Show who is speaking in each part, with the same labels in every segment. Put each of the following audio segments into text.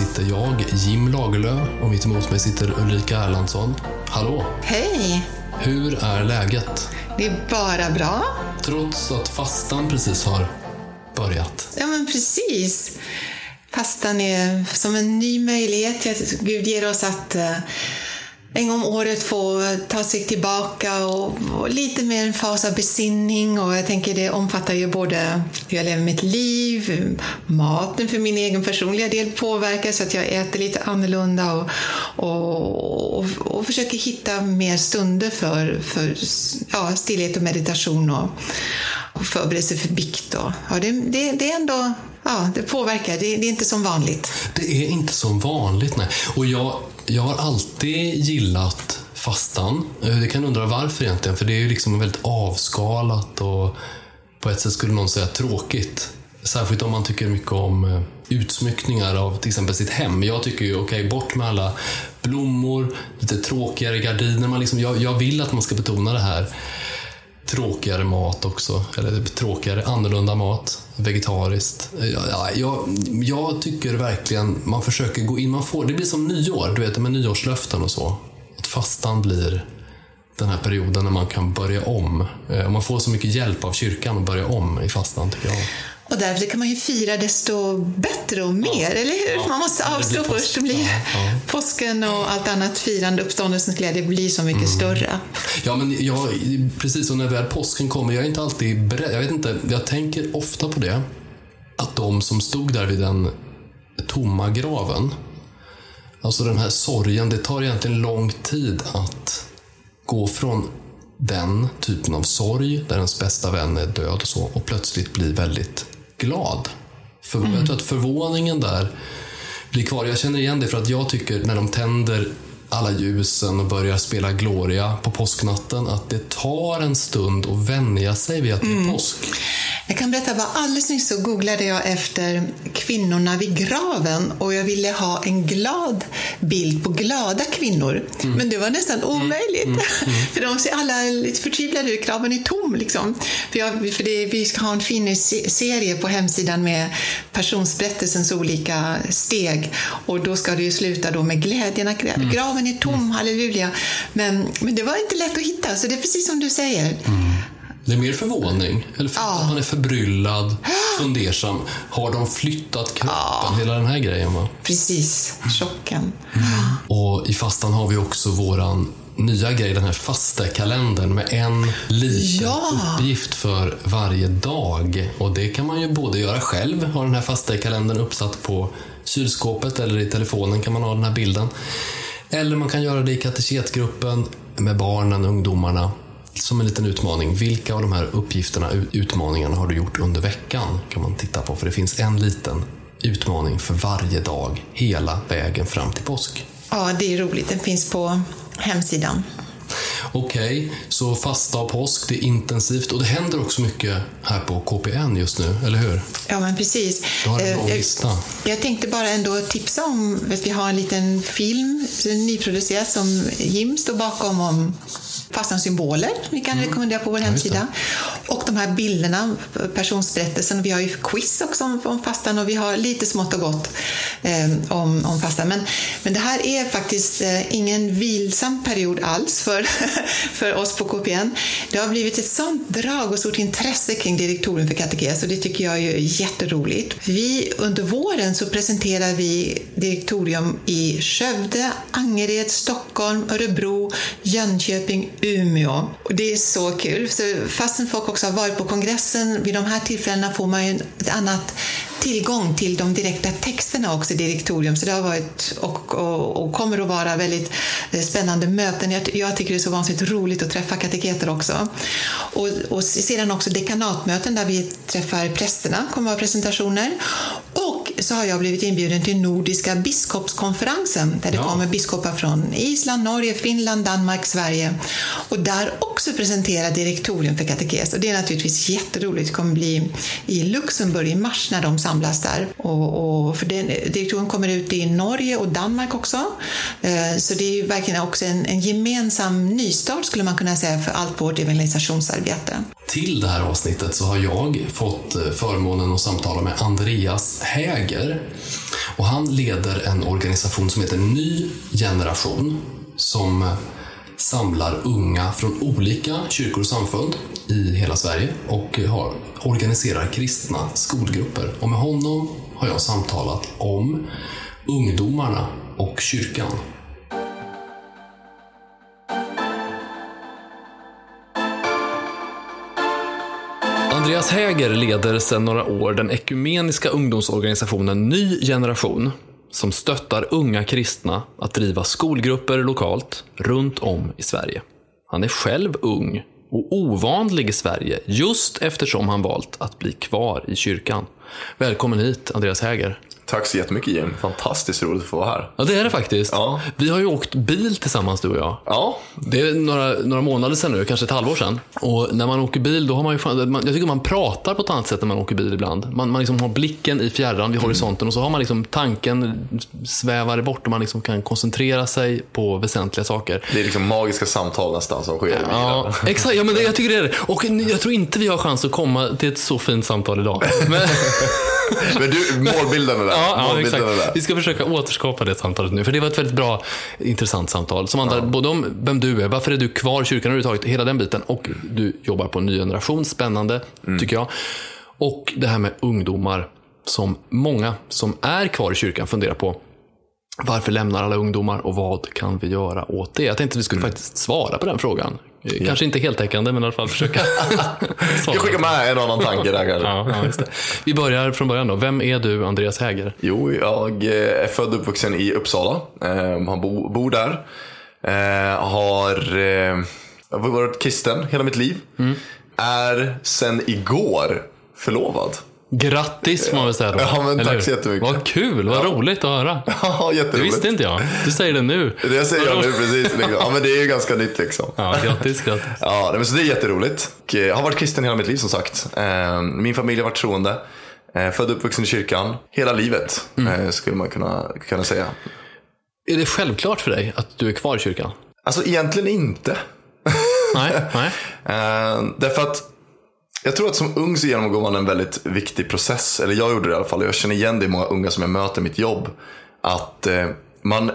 Speaker 1: Sitter jag, Jim Lagerlöf, och mitt emot mig sitter Ulrika Erlandsson. Hallå!
Speaker 2: Hej!
Speaker 1: Hur är läget?
Speaker 2: Det är bara bra.
Speaker 1: Trots att fastan precis har börjat.
Speaker 2: Ja, men precis. Fastan är som en ny möjlighet. Gud ger oss att eh, en gång om året få ta sig tillbaka och, och lite mer en fas av besinning. Och jag tänker det omfattar ju både hur jag lever mitt liv, maten för min egen personliga del påverkas så att jag äter lite annorlunda och, och, och, och försöker hitta mer stunder för, för ja, stillhet och meditation och, och förberedelse för bikt. Och, ja, det, det, det är ändå Ja, det påverkar. Det, det är inte som vanligt.
Speaker 1: Det är inte som vanligt, nej. Och jag, jag har alltid gillat fastan. Eh, det kan undra varför egentligen, för det är ju liksom väldigt avskalat och på ett sätt skulle någon säga tråkigt. Särskilt om man tycker mycket om eh, utsmyckningar av till exempel sitt hem. Jag tycker ju, okej, okay, bort med alla blommor, lite tråkigare gardiner. Man liksom, jag, jag vill att man ska betona det här tråkigare mat också. Eller tråkigare, annorlunda mat. Vegetariskt. Jag, jag, jag tycker verkligen man försöker gå in. Man får, det blir som nyår, du vet med nyårslöften och så. Att fastan blir den här perioden när man kan börja om. Eh, man får så mycket hjälp av kyrkan att börja om i fastan tycker jag.
Speaker 2: Och därför kan man ju fira desto bättre och mer, ja. eller hur? Ja. Man måste avstå först. Det blir ja. Påsken och allt annat firande, uppståndelsens glädje blir så mycket mm. större.
Speaker 1: Ja, men jag, precis. Och när väl påsken kommer, jag är inte alltid beredd. Jag vet inte, jag tänker ofta på det. Att de som stod där vid den tomma graven, alltså den här sorgen, det tar egentligen lång tid att gå från den typen av sorg, där ens bästa vän är död och så, och plötsligt bli väldigt glad. För, mm. Jag tror att förvåningen där blir kvar. Jag känner igen det för att jag tycker när de tänder alla ljusen och börjar spela Gloria på påsknatten, att det tar en stund att vänja sig vid att det är mm. påsk.
Speaker 2: Jag kan berätta bara alldeles nyss så googlade jag efter kvinnorna vid graven och jag ville ha en glad bild på glada kvinnor. Mm. Men det var nästan mm. omöjligt. Mm. Mm. för de ser alla lite förtvivlade ut, graven är tom liksom. För, jag, för det, vi ska ha en fin serie på hemsidan med passionsberättelsens olika steg och då ska det ju sluta då med glädjen att mm. Graven är tom, halleluja. Men, men det var inte lätt att hitta, så det är precis som du säger.
Speaker 1: Mm. Det är mer förvåning. Eller för ja. att man är förbryllad, fundersam. Har de flyttat kroppen? Ja. Hela den här grejen. Va?
Speaker 2: Precis, chocken.
Speaker 1: Mm. Och i fastan har vi också våran nya grej, den här fastekalendern med en liten ja. uppgift för varje dag. Och det kan man ju både göra själv, ha den här fastekalendern uppsatt på kylskåpet eller i telefonen kan man ha den här bilden. Eller man kan göra det i kateketgruppen med barnen, ungdomarna som en liten utmaning. Vilka av de här uppgifterna, utmaningarna har du gjort under veckan? kan man titta på, för det finns en liten utmaning för varje dag hela vägen fram till påsk.
Speaker 2: Ja, det är roligt. Den finns på hemsidan.
Speaker 1: Okej, okay, så fasta och påsk, det är intensivt och det händer också mycket här på KPN just nu, eller hur?
Speaker 2: Ja, men precis.
Speaker 1: Du har en lång eh, lista.
Speaker 2: Jag, jag tänkte bara ändå tipsa om att vi har en liten film, nyproducerad, som Jim står bakom om fastans symboler vi kan mm. rekommendera på vår hemsida. Och de här bilderna, personsberättelsen. Vi har ju quiz också om, om fastan och vi har lite smått och gott eh, om, om fastan. Men, men det här är faktiskt eh, ingen vilsam period alls för, för oss på KPN. Det har blivit ett sånt drag och stort intresse kring direktorium för katekes och det tycker jag är jätteroligt. Vi, under våren så presenterar vi direktorium i Skövde, Angered, Stockholm, Örebro, Jönköping, Umeå. Och det är så kul. Så fastän folk också har varit på kongressen, vid de här tillfällena får man ju ett annat tillgång till de direkta texterna också i direktorium. Så det har varit och, och, och kommer att vara väldigt eh, spännande möten. Jag, jag, tycker det är så vansinnigt roligt att träffa kateketer också. Och, och sedan också dekanatmöten där vi träffar prästerna, kommer att vara presentationer. Och så har jag blivit inbjuden till Nordiska biskopskonferensen där det ja. kommer biskopar från Island, Norge, Finland, Danmark, Sverige. Och där också presentera direktorium för katekes. Och det är naturligtvis jätteroligt. Det kommer bli i Luxemburg i mars när de samlas där. Och, och för den, direktionen kommer ut i Norge och Danmark också. Eh, så det är verkligen också en, en gemensam nystart skulle man kunna säga för allt vårt evangelisationsarbete.
Speaker 3: Till det här avsnittet så har jag fått eh, förmånen att samtala med Andreas Häger. Och han leder en organisation som heter Ny Generation som eh, samlar unga från olika kyrkor och samfund i hela Sverige och eh, har, organiserar kristna skolgrupper. Och med honom har jag samtalat om ungdomarna och kyrkan. Andreas Häger leder sedan några år den ekumeniska ungdomsorganisationen Ny Generation som stöttar unga kristna att driva skolgrupper lokalt runt om i Sverige. Han är själv ung och ovanlig i Sverige just eftersom han valt att bli kvar i kyrkan. Välkommen hit, Andreas Häger.
Speaker 4: Tack så jättemycket Jim. Fantastiskt roligt att få vara här.
Speaker 3: Ja, det är det faktiskt. Ja. Vi har ju åkt bil tillsammans du och jag.
Speaker 4: Ja.
Speaker 3: Det är några, några månader sedan nu, kanske ett halvår sedan. Och när man åker bil, då har man ju fan, jag tycker man pratar på ett annat sätt när man åker bil ibland. Man, man liksom har blicken i fjärran, vid horisonten och så har man liksom tanken svävar bort och man liksom kan koncentrera sig på väsentliga saker.
Speaker 4: Det är liksom magiska samtal nästan som sker
Speaker 3: Ja, exakt. Ja, men det, jag tycker det är det. Och jag tror inte vi har chans att komma till ett så fint samtal idag. Men...
Speaker 4: Men du, målbilden är där.
Speaker 3: Ja,
Speaker 4: ja
Speaker 3: exakt. Vi ska försöka återskapa det samtalet nu. För det var ett väldigt bra, intressant samtal. Som handlar ja. både om vem du är, varför är du kvar i kyrkan överhuvudtaget, hela den biten. Och du jobbar på en ny generation, spännande mm. tycker jag. Och det här med ungdomar, som många som är kvar i kyrkan funderar på. Varför lämnar alla ungdomar och vad kan vi göra åt det? Jag tänkte att vi skulle mm. faktiskt svara på den frågan. Ja. Kanske inte heltäckande, men i alla fall försöka.
Speaker 4: Jag skicka med en annan tanke där kanske.
Speaker 3: ja, ja, Vi börjar från början då. Vem är du, Andreas Häger?
Speaker 4: Jo, jag är född och uppvuxen i Uppsala. Eh, bor, bor där. Eh, har, eh, har varit kristen hela mitt liv. Mm. Är sen igår förlovad.
Speaker 3: Grattis får man väl säga då.
Speaker 4: Ja, men tack så jättemycket.
Speaker 3: Vad kul, vad ja. roligt att höra.
Speaker 4: Ja, jätteroligt.
Speaker 3: Det visste inte jag. Du säger det nu.
Speaker 4: Det säger jag nu precis. Ja, men det är ju ganska nytt liksom.
Speaker 3: Ja, grattis, grattis.
Speaker 4: Ja, men så det är jätteroligt. Jag har varit kristen hela mitt liv som sagt. Ehm, min familj har varit troende. Ehm, född och uppvuxen i kyrkan. Hela livet mm. Eh, skulle man kunna, kunna säga.
Speaker 3: Är det självklart för dig att du är kvar i kyrkan?
Speaker 4: Alltså egentligen inte.
Speaker 3: Nej, nej.
Speaker 4: Ehm, därför att jag tror att som ung så genomgår man en väldigt viktig process. Eller jag gjorde det i alla fall. Jag känner igen det i många unga som jag möter i mitt jobb. Att eh, man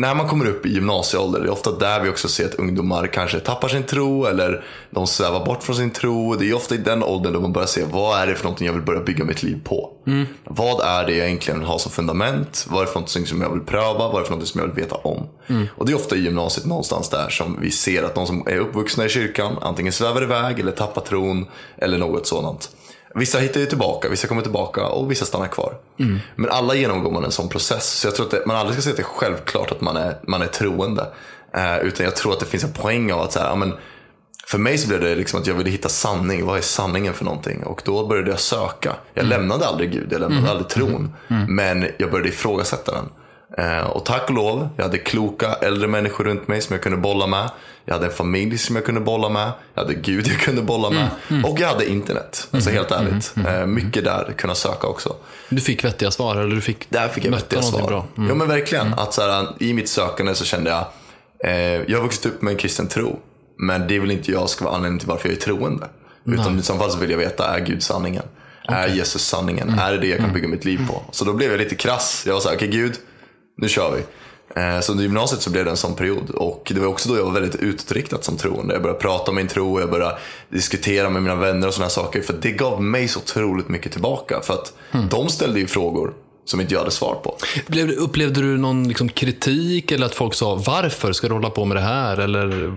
Speaker 4: när man kommer upp i gymnasieålder, det är ofta där vi också ser att ungdomar kanske tappar sin tro eller de svävar bort från sin tro. Det är ofta i den åldern då man börjar se vad är det för någonting jag vill börja bygga mitt liv på. Mm. Vad är det jag egentligen vill ha som fundament? Vad är det för någonting som jag vill pröva? Vad är det för någonting som jag vill veta om? Mm. Och det är ofta i gymnasiet någonstans där som vi ser att de som är uppvuxna i kyrkan antingen svävar iväg eller tappar tron eller något sådant. Vissa hittar ju tillbaka, vissa kommer tillbaka och vissa stannar kvar. Mm. Men alla genomgår man en sån process. Så jag tror att det, man aldrig ska säga att det är självklart att man är, man är troende. Eh, utan jag tror att det finns en poäng av att så här, ja, men, för mig så blev det liksom att jag ville hitta sanning. Vad är sanningen för någonting? Och då började jag söka. Jag mm. lämnade aldrig Gud, jag lämnade mm. aldrig tron. Mm. Men jag började ifrågasätta den. Eh, och tack och lov, jag hade kloka äldre människor runt mig som jag kunde bolla med. Jag hade en familj som jag kunde bolla med. Jag hade Gud jag kunde bolla med. Mm, mm. Och jag hade internet. Alltså helt mm, ärligt. Mm, mm, mycket där kunna söka också.
Speaker 3: Du fick vettiga svar? Eller du fick
Speaker 4: där fick jag vettiga svar. Bra. Ja men verkligen. Att så här, I mitt sökande så kände jag, eh, jag har vuxit upp med en kristen tro. Men det vill inte jag ska vara anledningen till varför jag är troende. Utan Nej. i så fall så vill jag veta, är Gud sanningen? Okay. Är Jesus sanningen? Är det det jag kan bygga mitt liv på? Så då blev jag lite krass. Jag var såhär, okej okay, Gud, nu kör vi. Eh, så under gymnasiet så blev det en sån period och det var också då jag var väldigt utåtriktad som troende. Jag började prata om min tro, jag började diskutera med mina vänner och sådana saker. För det gav mig så otroligt mycket tillbaka. För att mm. de ställde ju frågor som inte jag hade svar på.
Speaker 3: Upplevde du någon liksom kritik eller att folk sa varför ska du hålla på med det här? Eller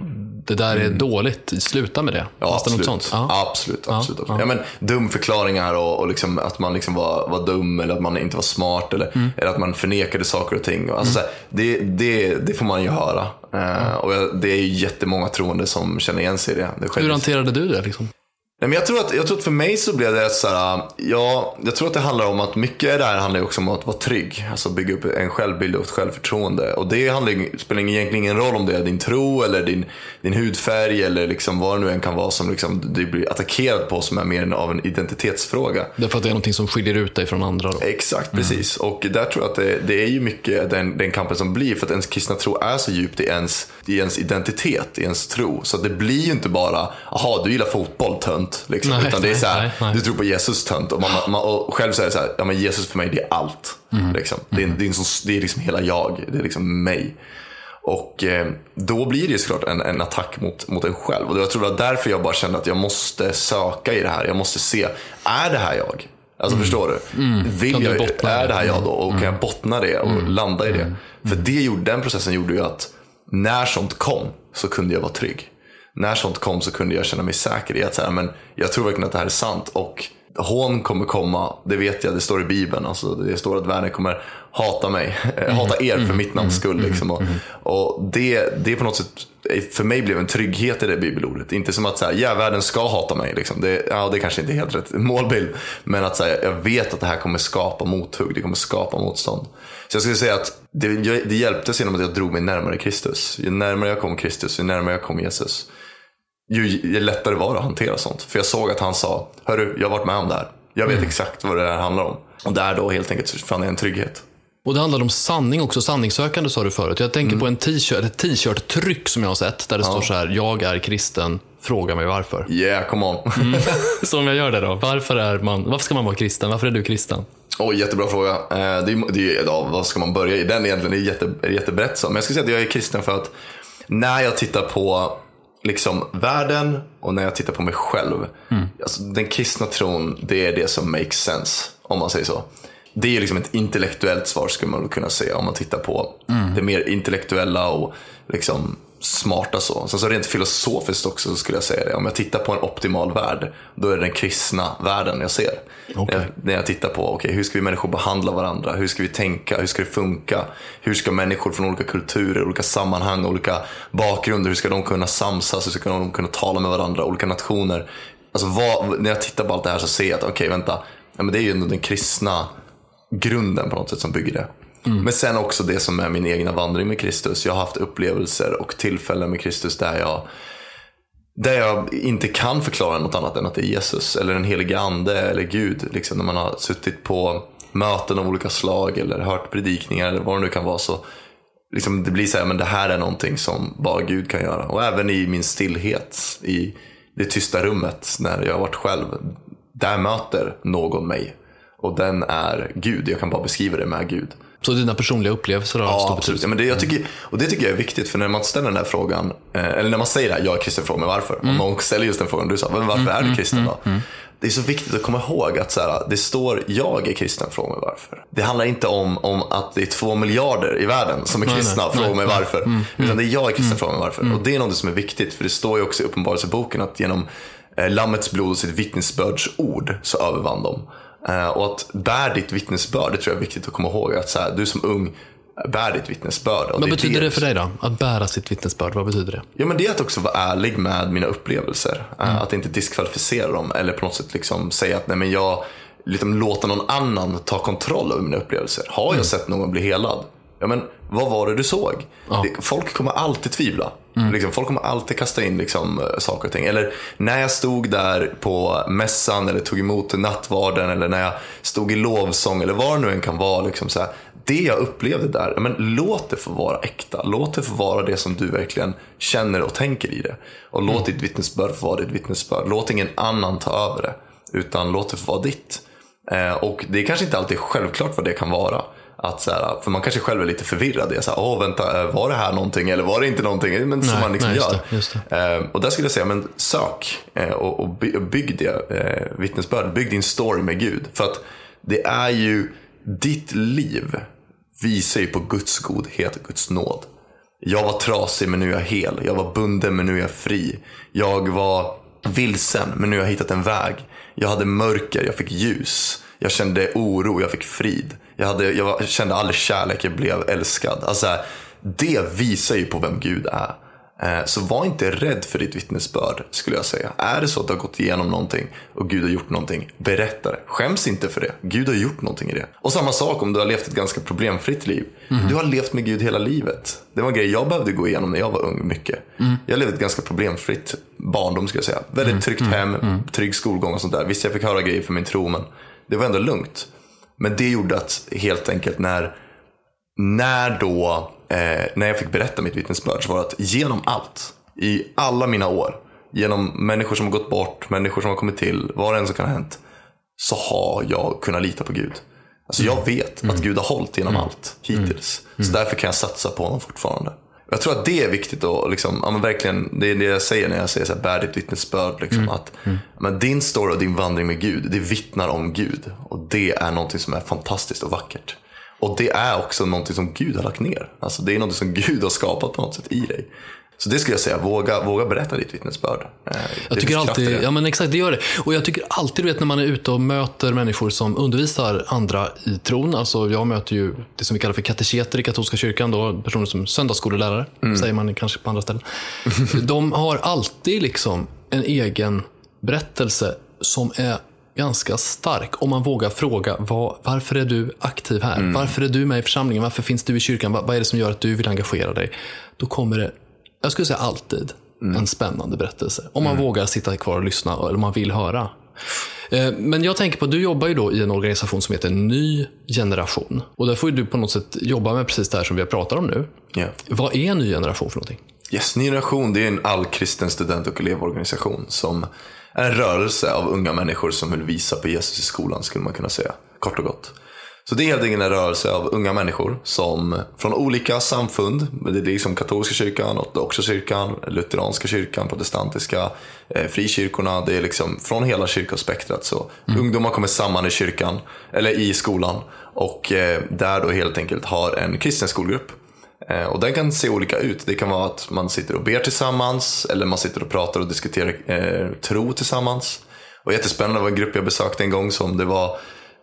Speaker 1: det där är dåligt, sluta med det.
Speaker 4: Ja,
Speaker 1: det något
Speaker 4: absolut.
Speaker 1: sånt? Ja.
Speaker 4: Absolut. absolut, absolut. Ja, men, dumförklaringar och, och liksom, att man liksom var, var dum eller att man inte var smart eller,
Speaker 1: Mm.
Speaker 4: eller att man förnekade saker och ting. Alltså, så här, det, det, det får man ju höra. Eh, och det är ju jättemånga troende som känner igen sig i det. det
Speaker 1: Hur hanterade du det? Liksom?
Speaker 4: Nej, men jag, tror att, jag tror att för mig så blev det så här, ja, jag tror att det handlar om att mycket där handlar ju också om att vara trygg. Alltså bygga upp en självbild och ett självförtroende. Och det handlar, spelar egentligen ingen roll om det är din tro eller din, din hudfärg eller liksom vad det nu än kan vara som liksom du blir attackerad på som är mer av en identitetsfråga.
Speaker 1: Därför att det är någonting som skiljer ut dig från andra. Då.
Speaker 4: Exakt, precis. Och där tror jag att det, det är ju mycket den, den kampen som blir. För att ens kristna tro är så djupt i ens, i ens identitet, i ens tro. Så det blir ju inte bara, jaha du gillar fotboll tönt. Liksom.
Speaker 1: Nej,
Speaker 4: Utan det är så här,
Speaker 1: nej, nej.
Speaker 4: du tror på Jesus tönt. Och, man, man, och själv det så här, ja men Jesus för mig det är allt.
Speaker 1: Mm.
Speaker 4: Liksom. Det, är, det, är en sån, det är liksom hela jag, det är liksom mig. Och eh, då blir det ju såklart en, en attack mot, mot en själv. Och jag tror det var därför jag bara kände att jag måste söka i det här. Jag måste se, är det här jag? Alltså förstår du? Vill
Speaker 1: Mm. Du
Speaker 4: jag,
Speaker 1: bottna
Speaker 4: är
Speaker 1: det?
Speaker 4: här jag då? Och kan jag bottna det och landa i det?
Speaker 1: Mm.
Speaker 4: För det gjorde, den processen gjorde ju att när sånt kom så kunde jag vara trygg. När sånt kom så kunde jag känna mig säker i att så här, men jag tror verkligen att det här är sant. Och hån kommer komma, det vet jag, det står i Bibeln. Alltså, det står att världen kommer hata mig,
Speaker 1: Mm.
Speaker 4: hata er för mitt namns skull. Liksom. Och, och det, det på något sätt, för mig blev en trygghet i det bibelordet. Inte som att så här, ja, världen ska hata mig. Liksom. Det, ja, det kanske inte är helt rätt målbild. Men att så här, jag vet att det här kommer skapa mothugg, det kommer skapa motstånd. Så jag skulle säga att det, det hjälptes genom att jag drog mig närmare Kristus. Ju närmare jag kom Kristus, ju närmare jag kom Jesus ju, lättare var det att hantera sånt. För jag såg att han sa, hörru, jag har varit med om det här. Jag vet exakt vad det här handlar om. Och där då helt enkelt fann jag en trygghet.
Speaker 1: Och det handlade om sanning också, sanningssökande sa du förut. Jag tänker på en t-shirt, ett t-shirt-tryck som jag har sett där det står så här, jag är kristen, fråga mig varför.
Speaker 4: Yeah, come on.
Speaker 1: Så om jag gör det då, varför, är man, varför ska man vara kristen? Varför är du kristen?
Speaker 4: Oj, jättebra fråga. Eh, Det är, det är, ja, vad ska man börja i? Den egentligen är jätte, är jättebrett så. Men jag ska säga att jag är kristen för att när jag tittar på liksom världen och när jag tittar på mig själv. Alltså, den kristna tron, det är det som makes sense. Om man säger så. Det är liksom ett intellektuellt svar skulle man kunna säga om man tittar på det mer intellektuella och liksom smarta så. Sen så rent filosofiskt också så skulle jag säga det. Om jag tittar på en optimal värld, då är det den kristna världen jag ser. När, jag, när jag tittar på, okej, hur ska vi människor behandla varandra? Hur ska vi tänka? Hur ska det funka? Hur ska människor från olika kulturer, olika sammanhang, olika bakgrunder, hur ska de kunna samsas? Hur ska de kunna tala med varandra? Olika nationer. Alltså vad, när jag tittar på allt det här så ser jag att, okej, vänta. Ja, men det är ju ändå den kristna grunden på något sätt som bygger det. Mm. Men sen också det som är min egna vandring med Kristus. Jag har haft upplevelser och tillfällen med Kristus där jag där jag inte kan förklara något annat än att det är Jesus eller den helige ande eller Gud. Liksom, när man har suttit på möten av olika slag eller hört predikningar eller vad det nu kan vara. så liksom, Det blir så här, men det här är någonting som bara Gud kan göra. Och även i min stillhet, i det tysta rummet när jag har varit själv. Där möter någon mig. Och den är Gud. Jag kan bara beskriva det med Gud.
Speaker 1: Så dina personliga upplevelser har
Speaker 4: Ja,
Speaker 1: stor
Speaker 4: absolut.
Speaker 1: betydelse?
Speaker 4: Ja, men det, jag tycker, och det tycker jag är viktigt, för när man ställer den här frågan, eh, eller när man säger det här, jag är kristen, fråga mig varför. Om någon ställer just den frågan, du sa, men varför är du kristen då? Det är så viktigt att komma ihåg att så här, det står, jag är kristen, fråga mig varför. Det handlar inte om, om att det är två miljarder i världen som är kristna,
Speaker 1: nej,
Speaker 4: fråga
Speaker 1: nej,
Speaker 4: mig
Speaker 1: nej.
Speaker 4: varför. Utan det är jag är kristen, fråga mig varför. Och det är något som är viktigt, för det står ju också i Uppenbarelseboken att genom eh, Lammets blod och sitt vittnesbördsord så övervann de. Eh, och att bär ditt vittnesbörd, det tror jag är viktigt att komma ihåg. Att så här, du som ung, bär ditt vittnesbörd. Och
Speaker 1: Vad betyder det för dig då? Att bära sitt vittnesbörd, vad betyder det?
Speaker 4: Ja, men det är att också vara ärlig med mina upplevelser. Eh, Att inte diskvalificera dem eller på något sätt liksom säga att nej, men jag liksom låter någon annan ta kontroll över mina upplevelser. Har jag sett någon bli helad? Ja, men vad var det du såg? Det, folk kommer alltid tvivla. Liksom, folk kommer alltid kasta in liksom, eh, saker och ting. Eller när jag stod där på mässan eller tog emot nattvarden eller när jag stod i lovsång eller vad det nu än kan vara. Liksom, så här, det jag upplevde där, men låt det få vara äkta. Låt det få vara det som du verkligen känner och tänker i det. Och låt ditt vittnesbörd få vara ditt vittnesbörd. Låt ingen annan ta över det. Utan låt det få vara ditt. Eh, och det är kanske inte alltid självklart vad det kan vara. Att så här, för man kanske själv är lite förvirrad. Det är så här, Åh, vänta, eh, var det här någonting eller var det inte någonting? Men som
Speaker 1: Nej,
Speaker 4: man liksom
Speaker 1: nej, just
Speaker 4: gör.
Speaker 1: det, just
Speaker 4: Eh, och där skulle jag säga, men sök eh, och, och by- och bygg det eh, vittnesbörd. Bygg din story med Gud. För att det är ju, ditt liv visar ju på Guds godhet och Guds nåd. Jag var trasig men nu är jag hel. Jag var bunden men nu är jag fri. Jag var vilsen men nu har jag hittat en väg. Jag hade mörker, jag fick ljus. Jag kände oro, jag fick frid. Jag, hade, jag, kände aldrig kärlek, jag blev älskad. Alltså, det visar ju på vem Gud är. Eh, Så var inte rädd för ditt vittnesbörd skulle jag säga. Är det så att du har gått igenom någonting och Gud har gjort någonting, berätta det. Skäms inte för det. Gud har gjort någonting i det. Och samma sak om du har levt ett ganska problemfritt liv. Du har levt med Gud hela livet. Det var en grej jag behövde gå igenom när jag var ung mycket. Jag levde ett ganska problemfritt barndom skulle jag säga. Väldigt tryggt hem, trygg skolgång och sånt där. Visst jag fick höra grejer för min tro men det var ändå lugnt. Men det gjorde att helt enkelt när när då, eh, när jag fick berätta mitt vittnesbörd så var det att genom allt, i alla mina år, genom människor som har gått bort, människor som har kommit till, vad det än som kan ha hänt, så har jag kunnat lita på Gud. Alltså jag vet att Gud har hållit genom allt hittills. Så därför kan jag satsa på honom fortfarande. Jag tror att det är viktigt att liksom, ja, men verkligen, det är det jag säger när jag säger så här, bär ditt vittnesbörd. Liksom, att, men din story och din vandring med Gud, det vittnar om Gud. Och det är någonting som är fantastiskt och vackert. Och det är också någonting som Gud har lagt ner. Alltså det är någonting som Gud har skapat på något sätt i dig. Så det skulle jag säga, våga, våga berätta ditt vittnesbörd. Eh, det
Speaker 3: Jag tycker alltid, ja men exakt det gör det. Och jag tycker alltid, du vet när man är ute och möter människor som undervisar andra i tron. Alltså jag möter ju det som vi kallar för kateketer i katolska kyrkan. Då, personer som söndagsskolelärare, säger man kanske på andra ställen. De har alltid liksom en egen berättelse som är ganska stark. Om man vågar fråga, vad, varför är du aktiv här? Varför är du med i församlingen? Varför finns du i kyrkan? Vad, vad är det som gör att du vill engagera dig? Då kommer det, jag skulle säga alltid, en spännande berättelse. Om man vågar sitta kvar och lyssna, eller om man vill höra. Eh, Men jag tänker på, du jobbar ju då i en organisation som heter Ny Generation. Och där får du på något sätt jobba med precis det här som vi pratar om nu.
Speaker 4: Ja.
Speaker 3: Vad är Ny Generation för någonting?
Speaker 4: Yes, Ny Generation det är en allkristen student och elevorganisation som är en rörelse av unga människor som vill visa på Jesus i skolan skulle man kunna säga. Kort och gott. Så det är helt enkelt en rörelse av unga människor som från olika samfund, det är liksom katolska kyrkan, ortodoxa kyrkan, lutheranska kyrkan, protestantiska, eh, frikyrkorna. Det är liksom från hela kyrkospektrat. Så ungdomar kommer samman i kyrkan, eller i skolan och eh, där då helt enkelt har en kristen skolgrupp. Eh, Och den kan se olika ut. Det kan vara att man sitter och ber tillsammans eller man sitter och pratar och diskuterar eh, tro tillsammans. Och jättespännande, det var en grupp jag besökte en gång som det var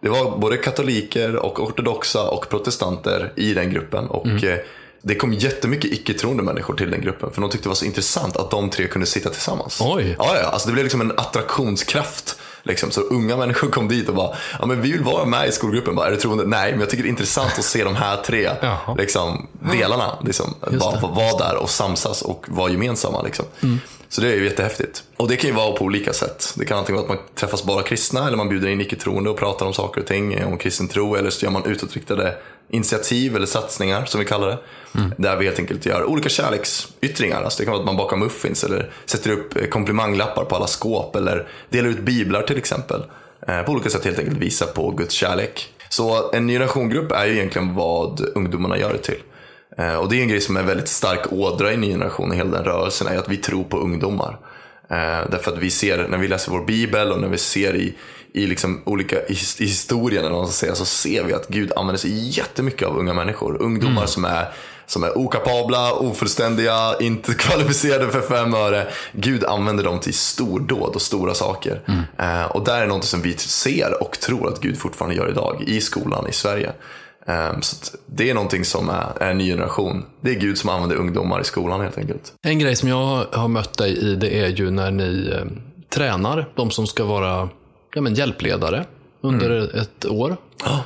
Speaker 4: det var både katoliker och ortodoxa och protestanter i den gruppen. Och eh, det kom jättemycket icke-troende människor till den gruppen. För de tyckte det var så intressant att de tre kunde sitta tillsammans.
Speaker 3: Oj.
Speaker 4: Ja, ja, alltså det blev liksom en attraktionskraft. Liksom. Så unga människor kom dit och bara, ja men vi vill vara med i skolgruppen. Bara, är du troende? Nej, men jag tycker det är intressant att se de här tre liksom, delarna. Liksom, bara vara där och samsas och vara gemensamma. Liksom. Så det är ju jättehäftigt. Och det kan ju vara på olika sätt. Det kan antingen vara att man träffas bara kristna eller man bjuder in icke-troende och pratar om saker och ting, om kristen tro. Eller så gör man utåtriktade initiativ eller satsningar som vi kallar det. Där vi helt enkelt gör olika kärleksyttringar. Alltså det kan vara att man bakar muffins eller sätter upp eh, komplimanglappar på alla skåp eller delar ut biblar till exempel. Eh, På olika sätt helt enkelt visa på Guds kärlek. Så en ny generationgrupp är ju egentligen vad ungdomarna gör det till. Eh, Och det är en grej som är en väldigt stark ådra i ny generation och hela den rörelsen är att vi tror på ungdomar. Eh, därför att vi ser, när vi läser vår bibel och när vi ser i, i liksom olika i, his- i historien eller vad man ska säga, så ser vi att Gud använder sig jättemycket av unga människor. Ungdomar som är som är okapabla, ofullständiga, inte kvalificerade för fem öre. Gud använder dem till stordåd och stora saker. Eh, och där är något som vi ser och tror att Gud fortfarande gör idag i skolan i Sverige. Eh, så det är någonting som är, är en ny generation. Det är Gud som använder ungdomar i skolan helt enkelt.
Speaker 3: En grej som jag har mött dig i det är ju när ni eh, tränar de som ska vara ja, men hjälpledare under ett år.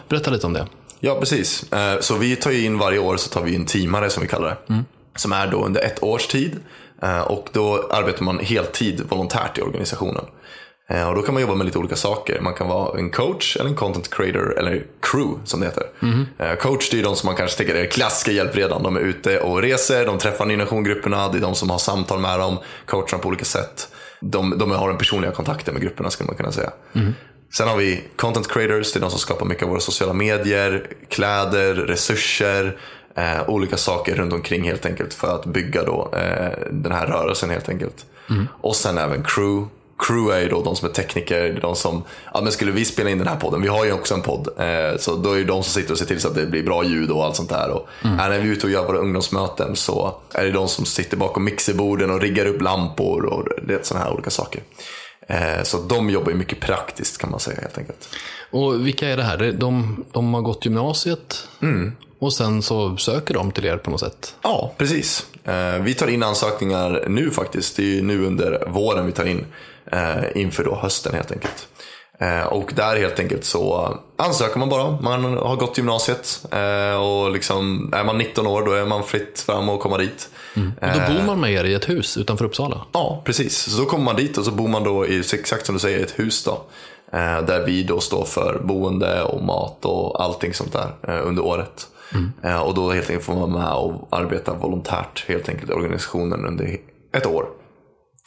Speaker 3: Berätta lite om det.
Speaker 4: Ja, precis. Eh, Så vi tar ju in varje år så tar vi in teamare som vi kallar det. Som är då under ett års tid. Och då arbetar man heltid volontärt i organisationen. Eh, Och då kan man jobba med lite olika saker. Man kan vara en coach eller en content creator eller crew som det heter. Eh, Coach det är de som man kanske tänker är klassiska hjälpredan. De är ute och reser, de träffar ny grupperna det är de som har samtal med dem, coachar dem på olika sätt. De, de har den personliga kontakten med grupperna skulle man kunna säga. Sen har vi content creators, det är de som skapar mycket av våra sociala medier, kläder, resurser, eh, olika saker runt omkring helt enkelt för att bygga då, eh, den här rörelsen helt enkelt. Och sen även crew, crew är ju då de som är tekniker, de som, ja men skulle vi spela in den här podden, vi har ju också en podd, eh, så då är det de som sitter och ser till så att det blir bra ljud och allt sånt där. Och
Speaker 1: Mm.
Speaker 4: när vi är ute och gör våra ungdomsmöten så är det de som sitter bakom mixerborden och riggar upp lampor och det är sådana här olika saker. Eh, så de jobbar ju mycket praktiskt kan man säga helt enkelt.
Speaker 1: Och vilka är det här? De, de har gått gymnasiet och sen så söker de till er på något sätt.
Speaker 4: Ja, precis. Eh, vi tar in ansökningar nu faktiskt. Det är ju nu under våren vi tar in eh, inför då hösten helt enkelt. Eh, och där helt enkelt så ansöker man bara. Man har gått gymnasiet eh, och liksom är man 19 år då är man fritt fram och komma dit.
Speaker 1: Och då bor man med er i ett hus utanför Uppsala.
Speaker 4: Ja, precis. Så då kommer man dit och så bor man då i, exakt som du säger, ett hus då. Eh, där vi då står för boende och mat och allting sånt där eh, under året. Eh, och då helt enkelt får man vara med och arbeta volontärt helt enkelt i organisationen under ett år.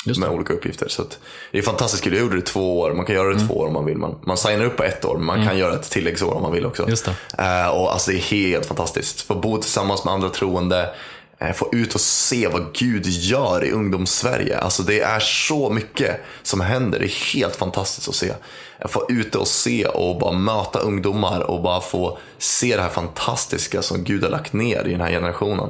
Speaker 1: Just
Speaker 4: med olika uppgifter. Så det är fantastiskt kul. Jag gjorde det två år. Man kan göra det i två år om man vill. Man, man signar upp på ett år, men man kan göra ett tilläggsår om man vill också.
Speaker 1: Just det.
Speaker 4: Eh, och alltså det är helt fantastiskt. Få bo tillsammans med andra troende. eh, Få ut och se vad Gud gör i ungdoms-Sverige. Alltså det är så mycket som händer. Det är helt fantastiskt att se. Att Få ut och se och bara möta ungdomar och bara få se det här fantastiska som Gud har lagt ner i den här generationen.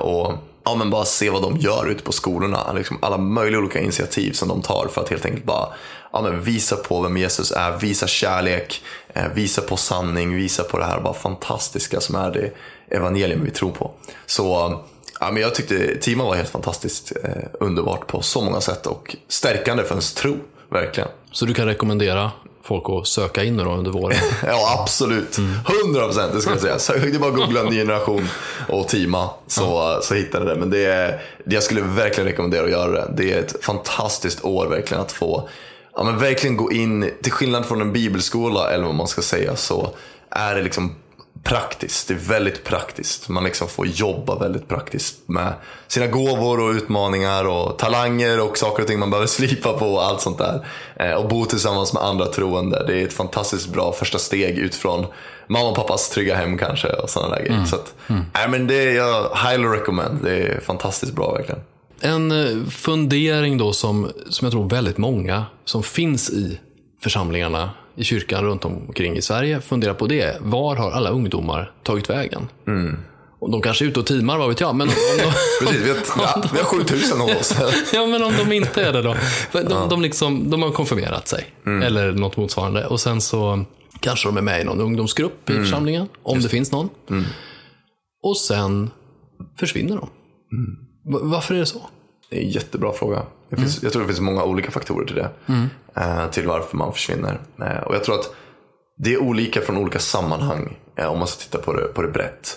Speaker 4: Och ja, men bara se vad de gör ute på skolorna. Liksom alla möjliga olika initiativ som de tar för att helt enkelt bara ja, men visa på vem Jesus är, visa kärlek, eh, visa på sanning, visa på det här bara fantastiska som är det evangelium vi tror på. Så ja, men jag tyckte Tima var helt fantastiskt eh, underbart på så många sätt och stärkande för ens tro, verkligen.
Speaker 1: Så du kan rekommendera folk att söka in nu då under våren.
Speaker 4: Ja, absolut. 100 procent, det ska jag säga. Så det är bara att googla ny generation och Tima så, så hittar ni det. Men det är, det jag skulle verkligen rekommendera att göra det. Det är ett fantastiskt år verkligen att få ja, men verkligen gå in, till skillnad från en bibelskola eller vad man ska säga, så är det liksom praktiskt. Det är väldigt praktiskt. Man liksom får jobba väldigt praktiskt med sina gåvor och utmaningar och talanger och saker och ting man behöver slipa på och allt sånt där. Eh, och bo tillsammans med andra troende. Det är ett fantastiskt bra första steg ut från mamma och pappas trygga hem kanske och sådana där grejer. Så att, nej, men det är jag highly recommend. Det är fantastiskt bra verkligen.
Speaker 1: En eh, fundering då som, som jag tror väldigt många som finns i församlingarna i kyrkan runt omkring i Sverige funderar på det. Var har alla ungdomar tagit vägen? Och de kanske är ute och teamar, vad vet jag. Men om de,
Speaker 4: Precis, vi har, ja, vi har 7000 hos oss.
Speaker 1: ja, men om de inte är det då. De, de, liksom, de har konfirmerat sig. Eller något motsvarande. Och sen så kanske de är med i någon ungdomsgrupp i församlingen. Om det finns någon. Och sen försvinner de. Va- Varför är det så?
Speaker 4: Det är en jättebra fråga. Det finns, Jag tror det finns många olika faktorer till det. eh, till varför man försvinner. Eh, och jag tror att det är olika från olika sammanhang. eh, om man ska titta på det, på det brett.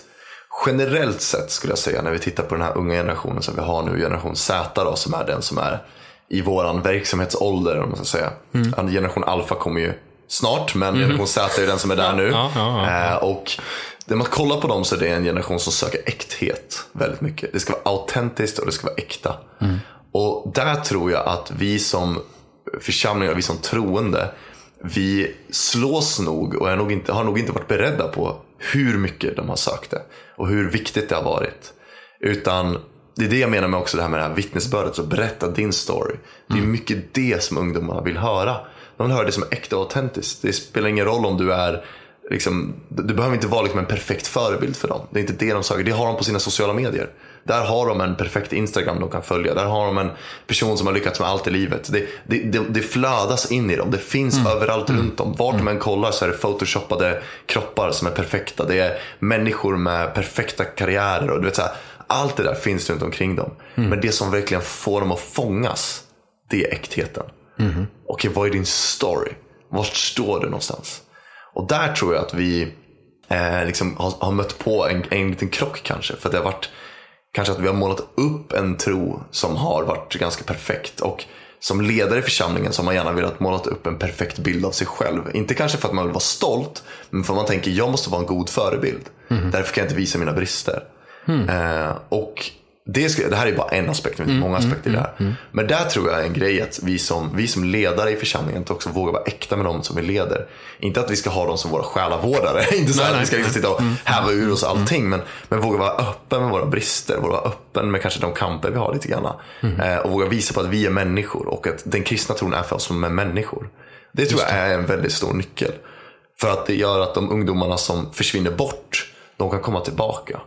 Speaker 4: Generellt sett skulle jag säga när vi tittar på den här unga generationen som vi har nu, generation Z då, som är den som är i våran verksamhetsålder. Om man ska säga. Mm. Generation alfa kommer ju snart, men generation Z är den som är där nu.
Speaker 1: Ja, ja, ja.
Speaker 4: Och när man kollar på dem så är det en generation som söker äkthet väldigt mycket. Det ska vara autentiskt och det ska vara äkta. Och där tror jag att vi som församlingar, vi som troende, vi slås nog och är nog inte, har nog inte varit beredda på hur mycket de har sökt det och hur viktigt det har varit. Utan det är det jag menar med också det här med det här vittnesbördet, så berätta din story. Det är mycket det som ungdomarna vill höra. De vill höra det som är äkta och autentiskt. Det spelar ingen roll om du är Liksom, du behöver inte vara liksom en perfekt förebild för dem. Det är inte det de söker. Det har de på sina sociala medier. Där har de en perfekt Instagram de kan följa. Där har de en person som har lyckats med allt i livet. Det, det, det, det flödas in i dem. Det finns överallt runt dem. Vart de än kollar så är det photoshoppade kroppar som är perfekta. Det är människor med perfekta karriärer. Och du vet, så här, allt det där finns runt omkring dem. Men det som verkligen får dem att fångas, det är äktheten. Okej, vad är din story? Vart står du någonstans? Och där tror jag att vi eh, liksom har, har mött på en, en liten krock kanske. För det har varit kanske att vi har målat upp en tro som har varit ganska perfekt. Och som ledare i församlingen så har man gärna velat måla upp en perfekt bild av sig själv. Inte kanske för att man vill vara stolt, men för att man tänker jag måste vara en god förebild. Därför kan jag inte visa mina brister. Eh, och det, skulle, det här är bara en aspekt, det finns många aspekter i det här. Men där tror jag är en grej att vi som, vi som ledare i församlingen också våga vara äkta med dem som vi leder. Inte att vi ska ha dem som våra själavårdare, inte så att vi ska liksom sitta och häva ur oss allting. Men, men våga vara öppen med våra brister, våga vara öppen med kanske de kamper vi har lite grann. Eh, och våga visa på att vi är människor och att den kristna tron är för oss som är människor. Det tror jag är en väldigt stor nyckel. För att det gör att de ungdomarna som försvinner bort, de kan komma tillbaka.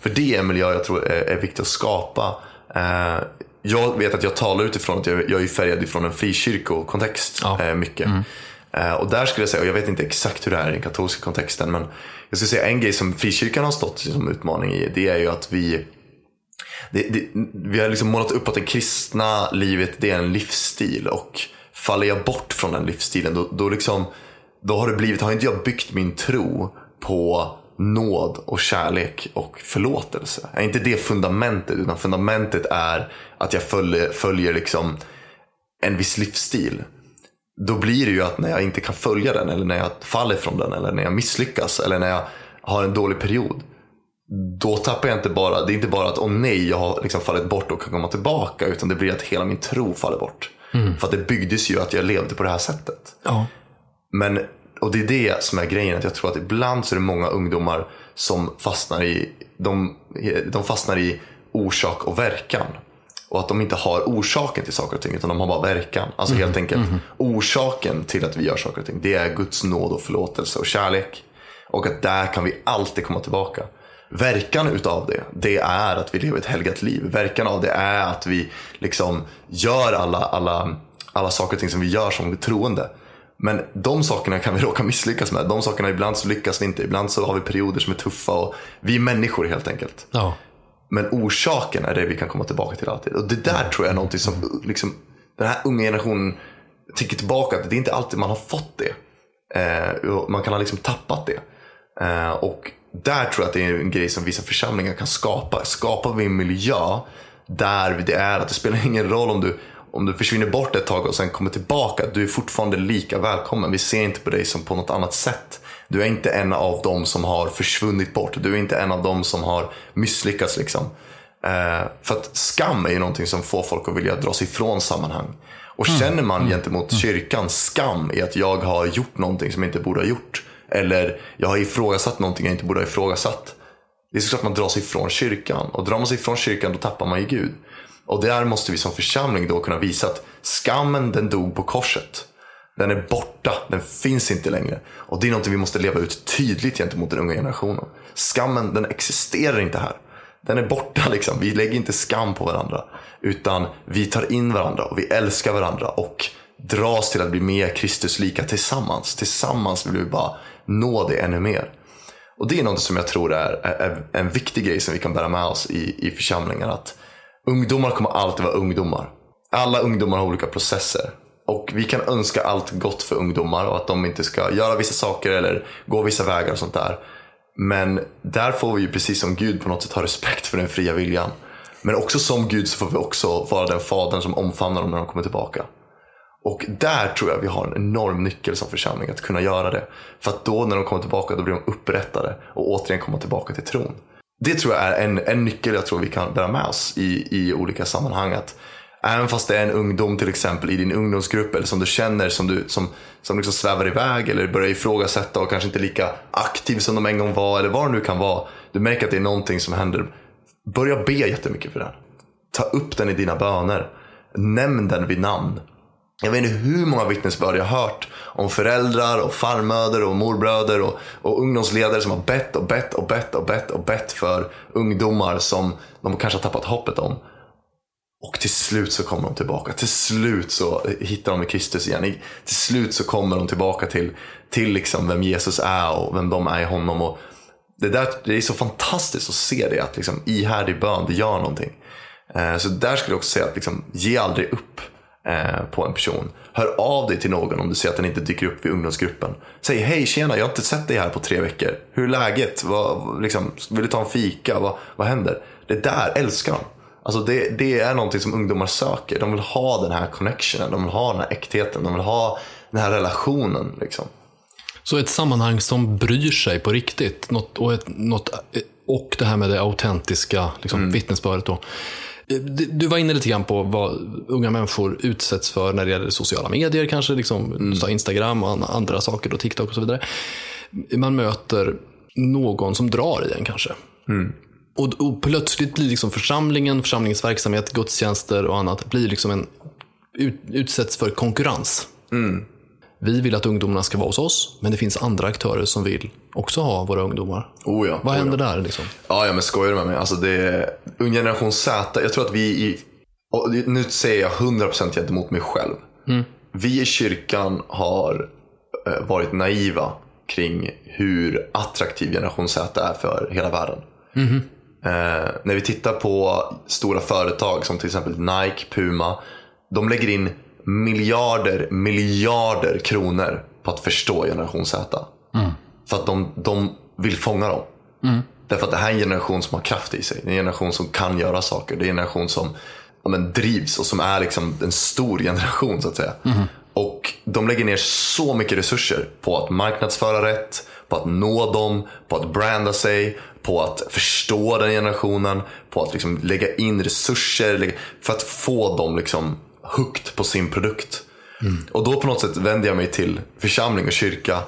Speaker 4: För det är en miljö jag tror är, är viktigt att skapa. Eh, jag vet att jag talar utifrån att jag, jag är färgad ifrån en frikyrkokontext
Speaker 1: Ja.
Speaker 4: eh, mycket. Eh, och där skulle jag säga, och jag vet inte exakt hur det är i den katolska kontexten, men jag skulle säga en grej som frikyrkan har stått som utmaning i, det är ju att vi det, det, vi har liksom målat upp att det kristna livet det är en livsstil och faller jag bort från den livsstilen då, då, liksom, då har det blivit, har inte jag byggt min tro på nåd och kärlek och förlåtelse. Är inte det fundamentet utan fundamentet är att jag följer, följer liksom en viss livsstil. Då blir det ju att när jag inte kan följa den eller när jag faller från den eller när jag misslyckas eller när jag har en dålig period då tappar jag inte bara, det är inte bara att åh nej, jag har liksom fallit bort och kan komma tillbaka. Utan det blir att hela min tro faller bort. För att det byggdes ju att jag levde på det här sättet.
Speaker 1: Ja.
Speaker 4: Men, och det är det som är grejen, att jag tror att ibland så är det många ungdomar som fastnar i, de, de fastnar i orsak och verkan. Och att de inte har orsaken till saker och ting, utan de har bara verkan. Alltså helt enkelt, orsaken till att vi gör saker och ting, det är Guds nåd och förlåtelse och kärlek. Och att där kan vi alltid komma tillbaka. Verkan utav det, det är att vi lever ett helgat liv. Verkan av det är att vi liksom gör alla, alla, alla saker och ting som vi gör som troende. Men de sakerna kan vi råka misslyckas med. De sakerna, ibland så lyckas vi inte. Ibland så har vi perioder som är tuffa. Och vi är människor helt enkelt.
Speaker 1: Ja.
Speaker 4: Men orsaken är det vi kan komma tillbaka till alltid. Och det där tror jag är någonting som liksom, den här unga generationen tycker tillbaka. Att det är inte alltid man har fått det. Eh, man kan ha liksom tappat det. Eh, och där tror jag att det är en grej som vissa församlingar kan skapa. Skapar vi en miljö där det är att det spelar ingen roll om du, om du försvinner bort ett tag och sen kommer tillbaka. Du är fortfarande lika välkommen. Vi ser inte på dig som på något annat sätt. Du är inte en av dem som har försvunnit bort. Du är inte en av dem som har misslyckats. Liksom. Eh, för att skam är ju någonting som får folk att vilja dra sig ifrån sammanhang. Och känner man gentemot kyrkan skam i att jag har gjort någonting som jag inte borde ha gjort. Eller jag har ifrågasatt någonting jag inte borde ha ifrågasatt. Det är såklart att man drar sig ifrån kyrkan. Och drar man sig ifrån kyrkan då tappar man ju Gud. Och där måste vi som församling då kunna visa att skammen den dog på korset. Den är borta, den finns inte längre. Och det är något vi måste leva ut tydligt gentemot den unga generationen. Skammen den existerar inte här. Den är borta liksom. Vi lägger inte skam på varandra. Utan vi tar in varandra och vi älskar varandra. Och dras till att bli mer Kristuslika tillsammans. Tillsammans vill vi bara nå det ännu mer. Och det är något som jag tror är, är, är en viktig grej som vi kan bära med oss i, i församlingen. Att ungdomar kommer alltid vara ungdomar. Alla ungdomar har olika processer. Och vi kan önska allt gott för ungdomar och att de inte ska göra vissa saker eller gå vissa vägar och sånt där. Men där får vi ju precis som Gud på något sätt ha respekt för den fria viljan. Men också som Gud så får vi också vara den fadern som omfamnar dem när de kommer tillbaka. Och där tror jag vi har en enorm nyckel som församling att kunna göra det. För att då när de kommer tillbaka då blir de upprättade och återigen komma tillbaka till tron. Det tror jag är en, en nyckel jag tror vi kan bära med oss i, i olika sammanhang. Att även fast det är en ungdom till exempel i din ungdomsgrupp eller som du känner som, du, som, som liksom svävar iväg eller börjar ifrågasätta och kanske inte lika aktiv som de en gång var eller vad det nu kan vara. Du märker att det är någonting som händer. Börja be jättemycket för den. Ta upp den i dina böner. Nämn den vid namn. Jag vet inte hur många vittnesbörd jag har hört om föräldrar och farmöder och morbröder och, och ungdomsledare som har bett och bett och bett och bett och bett för ungdomar som de kanske har tappat hoppet om. Och till slut så kommer de tillbaka. Till slut så hittar de Kristus igen. Till slut så kommer de tillbaka till, till liksom vem Jesus är och vem de är i honom. Och det, där, det är så fantastiskt att se det. Att liksom, ihärdig bön, det gör någonting. Eh, så där skulle jag också säga att liksom, ge aldrig upp på en person. Hör av dig till någon om du ser att den inte dyker upp vid ungdomsgruppen. Säg hej tjena, jag har inte sett dig här på tre veckor. Hur är läget? Vad, liksom, vill du ta en fika? Vad, vad händer? Det där älskar de. Alltså det, det är någonting som ungdomar söker. De vill ha den här connectionen, de vill ha den här äktheten, de vill ha den här relationen. Liksom.
Speaker 1: Så ett sammanhang som bryr sig på riktigt. Något, och, ett, något, och det här med det autentiska liksom, vittnesbördet. Då. Du var inne lite grann på vad unga människor utsätts för när det gäller sociala medier, kanske liksom, sa Instagram och an- andra saker, och TikTok och så vidare. Man möter någon som drar i en kanske. Och, och plötsligt blir liksom församlingen, församlingens verksamhet, gudstjänster och annat blir liksom en, ut, utsätts för konkurrens. Vi vill att ungdomarna ska vara hos oss, men det finns andra aktörer som vill också ha våra ungdomar.
Speaker 4: Oh ja,
Speaker 1: Vad
Speaker 4: oh
Speaker 1: händer
Speaker 4: ja.
Speaker 1: där? Liksom?
Speaker 4: Ja, ja men skojar du med mig? Alltså det är ung generation Z. Jag tror att vi i, nu säger jag 100% gentemot mig själv. Vi i kyrkan har eh, varit naiva kring hur attraktiv generation Z är för hela världen. Eh, när vi tittar på stora företag som till exempel Nike, Puma. De lägger in miljarder, miljarder kronor på att förstå generation Z. För att de, de vill fånga dem. Därför att det här är en generation som har kraft i sig. Det är en generation som kan göra saker. Det är en generation som ja, men, drivs och som är liksom en stor generation så att säga. Och de lägger ner så mycket resurser på att marknadsföra rätt, på att nå dem, på att branda sig, på att förstå den generationen, på att liksom lägga in resurser lägga- för att få dem liksom hooked på sin produkt. Och då på något sätt vänder jag mig till församling och kyrka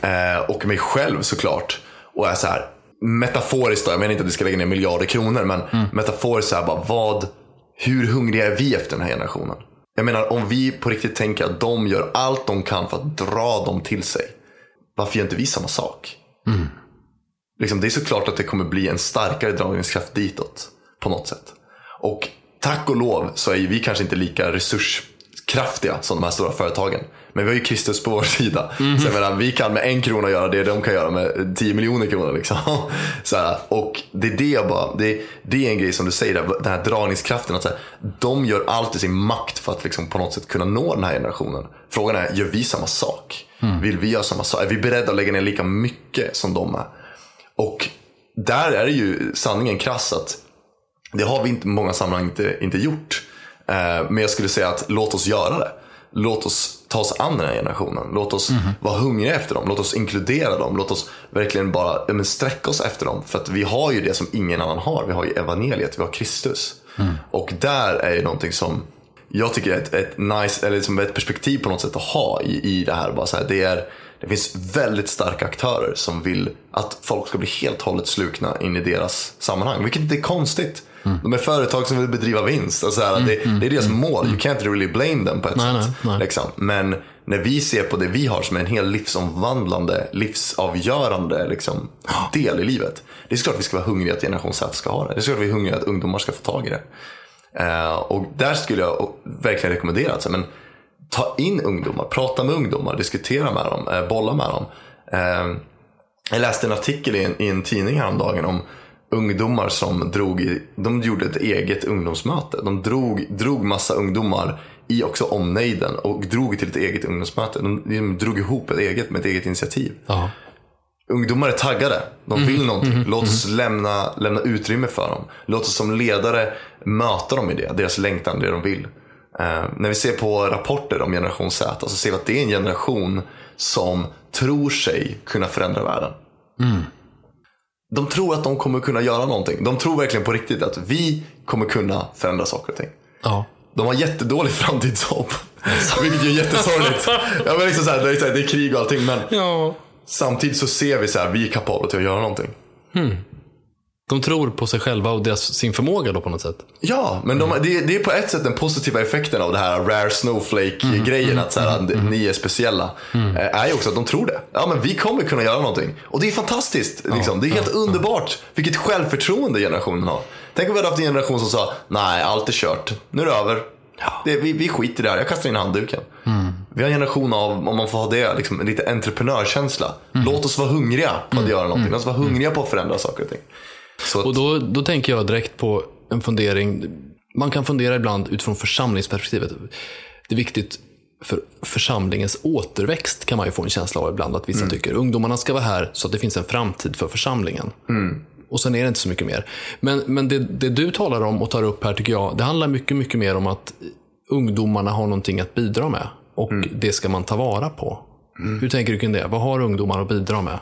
Speaker 4: eh, och mig själv såklart. Och är så här, metaforiskt då, jag menar inte att vi ska lägga ner miljarder kronor, men metaforiskt så här bara, vad, hur hungriga är vi efter den här generationen? Jag menar om vi på riktigt tänker att de gör allt de kan för att dra dem till sig. Varför gör inte vi samma sak? Liksom, det är såklart att det kommer bli en starkare dragningskraft ditåt. På något sätt. Och tack och lov så är vi kanske inte lika resurskraftiga som de här stora företagen. Men vi har ju Kristus på vår sida. Så jag menar, vi kan med en krona göra det de kan göra med 10 miljoner kronor. Liksom. Så här, och det är det jag bara, det, det är en grej som du säger, där, den här dragningskraften. Att så här, de gör allt i sin makt för att liksom på något sätt kunna nå den här generationen. Frågan är, gör vi samma sak? Vill vi göra samma sak? Är vi beredda att lägga ner lika mycket som de är? Och där är det ju sanningen krass att det har vi inte många sammanhang inte, inte gjort. Eh, men jag skulle säga att låt oss göra det. Låt oss ta oss an den här generationen. Låt oss vara hungriga efter dem. Låt oss inkludera dem. Låt oss verkligen bara men sträcka oss efter dem. För att vi har ju det som ingen annan har. Vi har ju evangeliet, vi har Kristus. Och där är ju någonting som jag tycker är ett, ett nice, eller liksom ett perspektiv på något sätt att ha i, i det här. Bara så här det, är, det finns väldigt starka aktörer som vill att folk ska bli helt och hållet slukna in i deras sammanhang. Vilket inte är konstigt. De är företag som vill bedriva vinst. Alltså så här, det, det är deras mål. You can't really blame them på ett
Speaker 1: Nej,
Speaker 4: sätt.
Speaker 1: nej, nej.
Speaker 4: Liksom. Men när vi ser på det vi har som en hel livsomvandlande, livsavgörande liksom, del i livet. Det är såklart vi ska vara hungriga att generation Z ska ha det. Det är såklart vi är hungriga att ungdomar ska få tag i det. Eh, och där skulle jag verkligen rekommendera att men, ta in ungdomar, prata med ungdomar, diskutera med dem, eh, bolla med dem. Eh, jag läste en artikel i en, i en tidning häromdagen om ungdomar som drog i, de gjorde ett eget ungdomsmöte. De drog, drog massa ungdomar i också omnejden och drog till ett eget ungdomsmöte. De, de drog ihop ett eget med ett eget initiativ.
Speaker 1: Ja.
Speaker 4: Ungdomar är taggade. De vill någonting. Låt oss lämna, lämna utrymme för dem. Låt oss som ledare möta dem i det. Deras längtan, det de vill. Eh, när vi ser på rapporter om generation Z så ser vi att det är en generation som tror sig kunna förändra världen. De tror att de kommer kunna göra någonting. De tror verkligen på riktigt att vi kommer kunna förändra saker och ting.
Speaker 1: Ja.
Speaker 4: De har jättedålig framtidshopp. Vilket är jättesorgligt. Ja, men liksom så här, det, är så här, det är krig och allting. Men
Speaker 1: ja.
Speaker 4: samtidigt så ser vi så här, vi är kapabla till att göra någonting.
Speaker 1: De tror på sig själva och deras, sin förmåga då på något sätt.
Speaker 4: Ja, men de, det, det är på ett sätt den positiva effekten av det här rare snowflake-grejen. Att så här, ni är speciella. eh, Är ju också att de tror det. Ja, men vi kommer kunna göra någonting. Och det är fantastiskt. Liksom. Det är helt underbart. Vilket självförtroende generationen har. Tänk om vi hade haft en generation som sa, nej, allt är kört. Nu är det över. Det, vi, vi skiter i det här, jag kastar in handduken. Vi har en generation av, om man får ha det, liksom, lite entreprenörkänsla. Låt oss vara hungriga på att göra någonting. Låt oss vara hungriga på att förändra saker och ting. Så
Speaker 1: Och då, då tänker jag direkt på en fundering. Man kan fundera ibland utifrån församlingsperspektivet. Det är viktigt för församlingens återväxt kan man ju få en känsla av ibland att vissa tycker. Ungdomarna ska vara här så att det finns en framtid för församlingen. Och sen är det inte så mycket mer. Men, men det, det du talar om och tar upp här tycker jag, det handlar mycket, mycket mer om att ungdomarna har någonting att bidra med. Och det ska man ta vara på. Hur tänker du kring det? Vad har ungdomar att bidra med?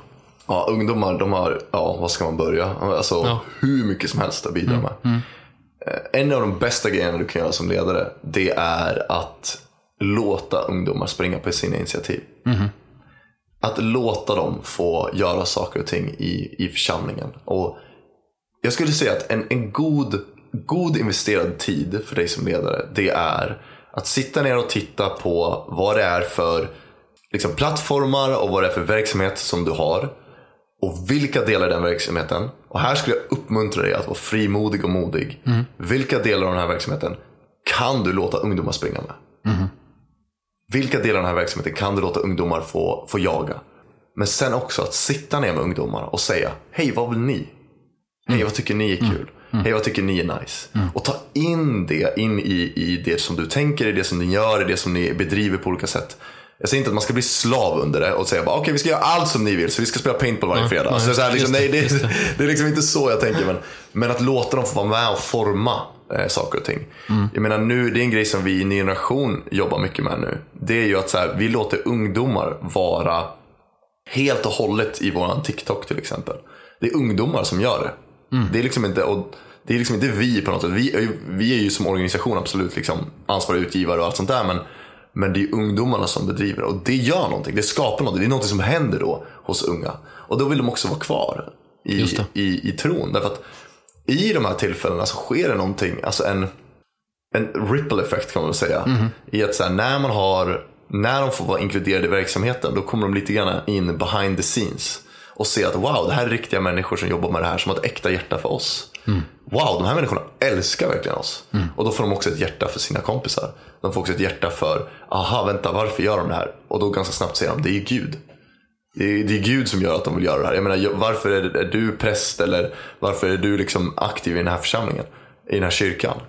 Speaker 4: Ja, ungdomar, de har, ja, vad ska man börja? Alltså,
Speaker 1: Ja.
Speaker 4: hur mycket som helst att bidra med. Eh, En av de bästa grejerna du kan göra som ledare, det är att låta ungdomar springa på sina initiativ. Att låta dem få göra saker och ting i, i församlingen. Och jag skulle säga att en, en god, god investerad tid för dig som ledare, det är att sitta ner och titta på vad det är för liksom, plattformar och vad det är för verksamhet som du har. Och vilka delar i den verksamheten, och här skulle jag uppmuntra dig att vara frimodig och modig. Vilka delar av den här verksamheten kan du låta ungdomar springa med? Vilka delar av den här verksamheten kan du låta ungdomar få, få jaga? Men sen också att sitta ner med ungdomar och säga, hej vad vill ni? Hej vad tycker ni är kul? Hej vad tycker ni är nice? Och ta in det in i, i det som du tänker, i det som ni gör, i det som ni bedriver på olika sätt. Jag säger inte att man ska bli slav under det och säga bara okej vi ska göra allt som ni vill så vi ska spela paintball varje fredag.
Speaker 1: nej,
Speaker 4: så så här, liksom, nej,
Speaker 1: det,
Speaker 4: är liksom inte så jag tänker. Men, men att låta dem få vara med och forma eh, saker och ting.
Speaker 1: Mm.
Speaker 4: Jag menar nu, det är en grej som vi i Ny Generation jobbar mycket med nu. Det är ju att så här, vi låter ungdomar vara helt och hållet i våran TikTok till exempel. Det är ungdomar som gör det.
Speaker 1: Mm.
Speaker 4: Det är liksom inte, och det är liksom inte vi på något sätt. Vi är, ju- vi är ju som organisation absolut liksom ansvariga utgivare och allt sånt där. Men, men det är ungdomarna som bedriver och det gör någonting. Det skapar någonting. Det är någonting som händer då hos unga. Och då vill de också vara kvar i,
Speaker 1: det.
Speaker 4: i, i tron. Därför att i de här tillfällena så sker det någonting, alltså en, en ripple effect kan man väl säga. I att så här, när man har, när de får vara inkluderade i verksamheten, då kommer de lite grann in behind the scenes. Och se att wow, det här är riktiga människor som jobbar med det här, som har ett äkta hjärta för oss. Wow, de här människorna älskar verkligen oss. Och då får de också ett hjärta för sina kompisar. De får också ett hjärta för, aha, vänta, varför gör de det här? Och då ganska snabbt säger de, det är ju Gud. Det är, det är Gud som gör att de vill göra det här. Jag menar, varför är, är du präst eller varför är du liksom aktiv i den här församlingen? I den här kyrkan?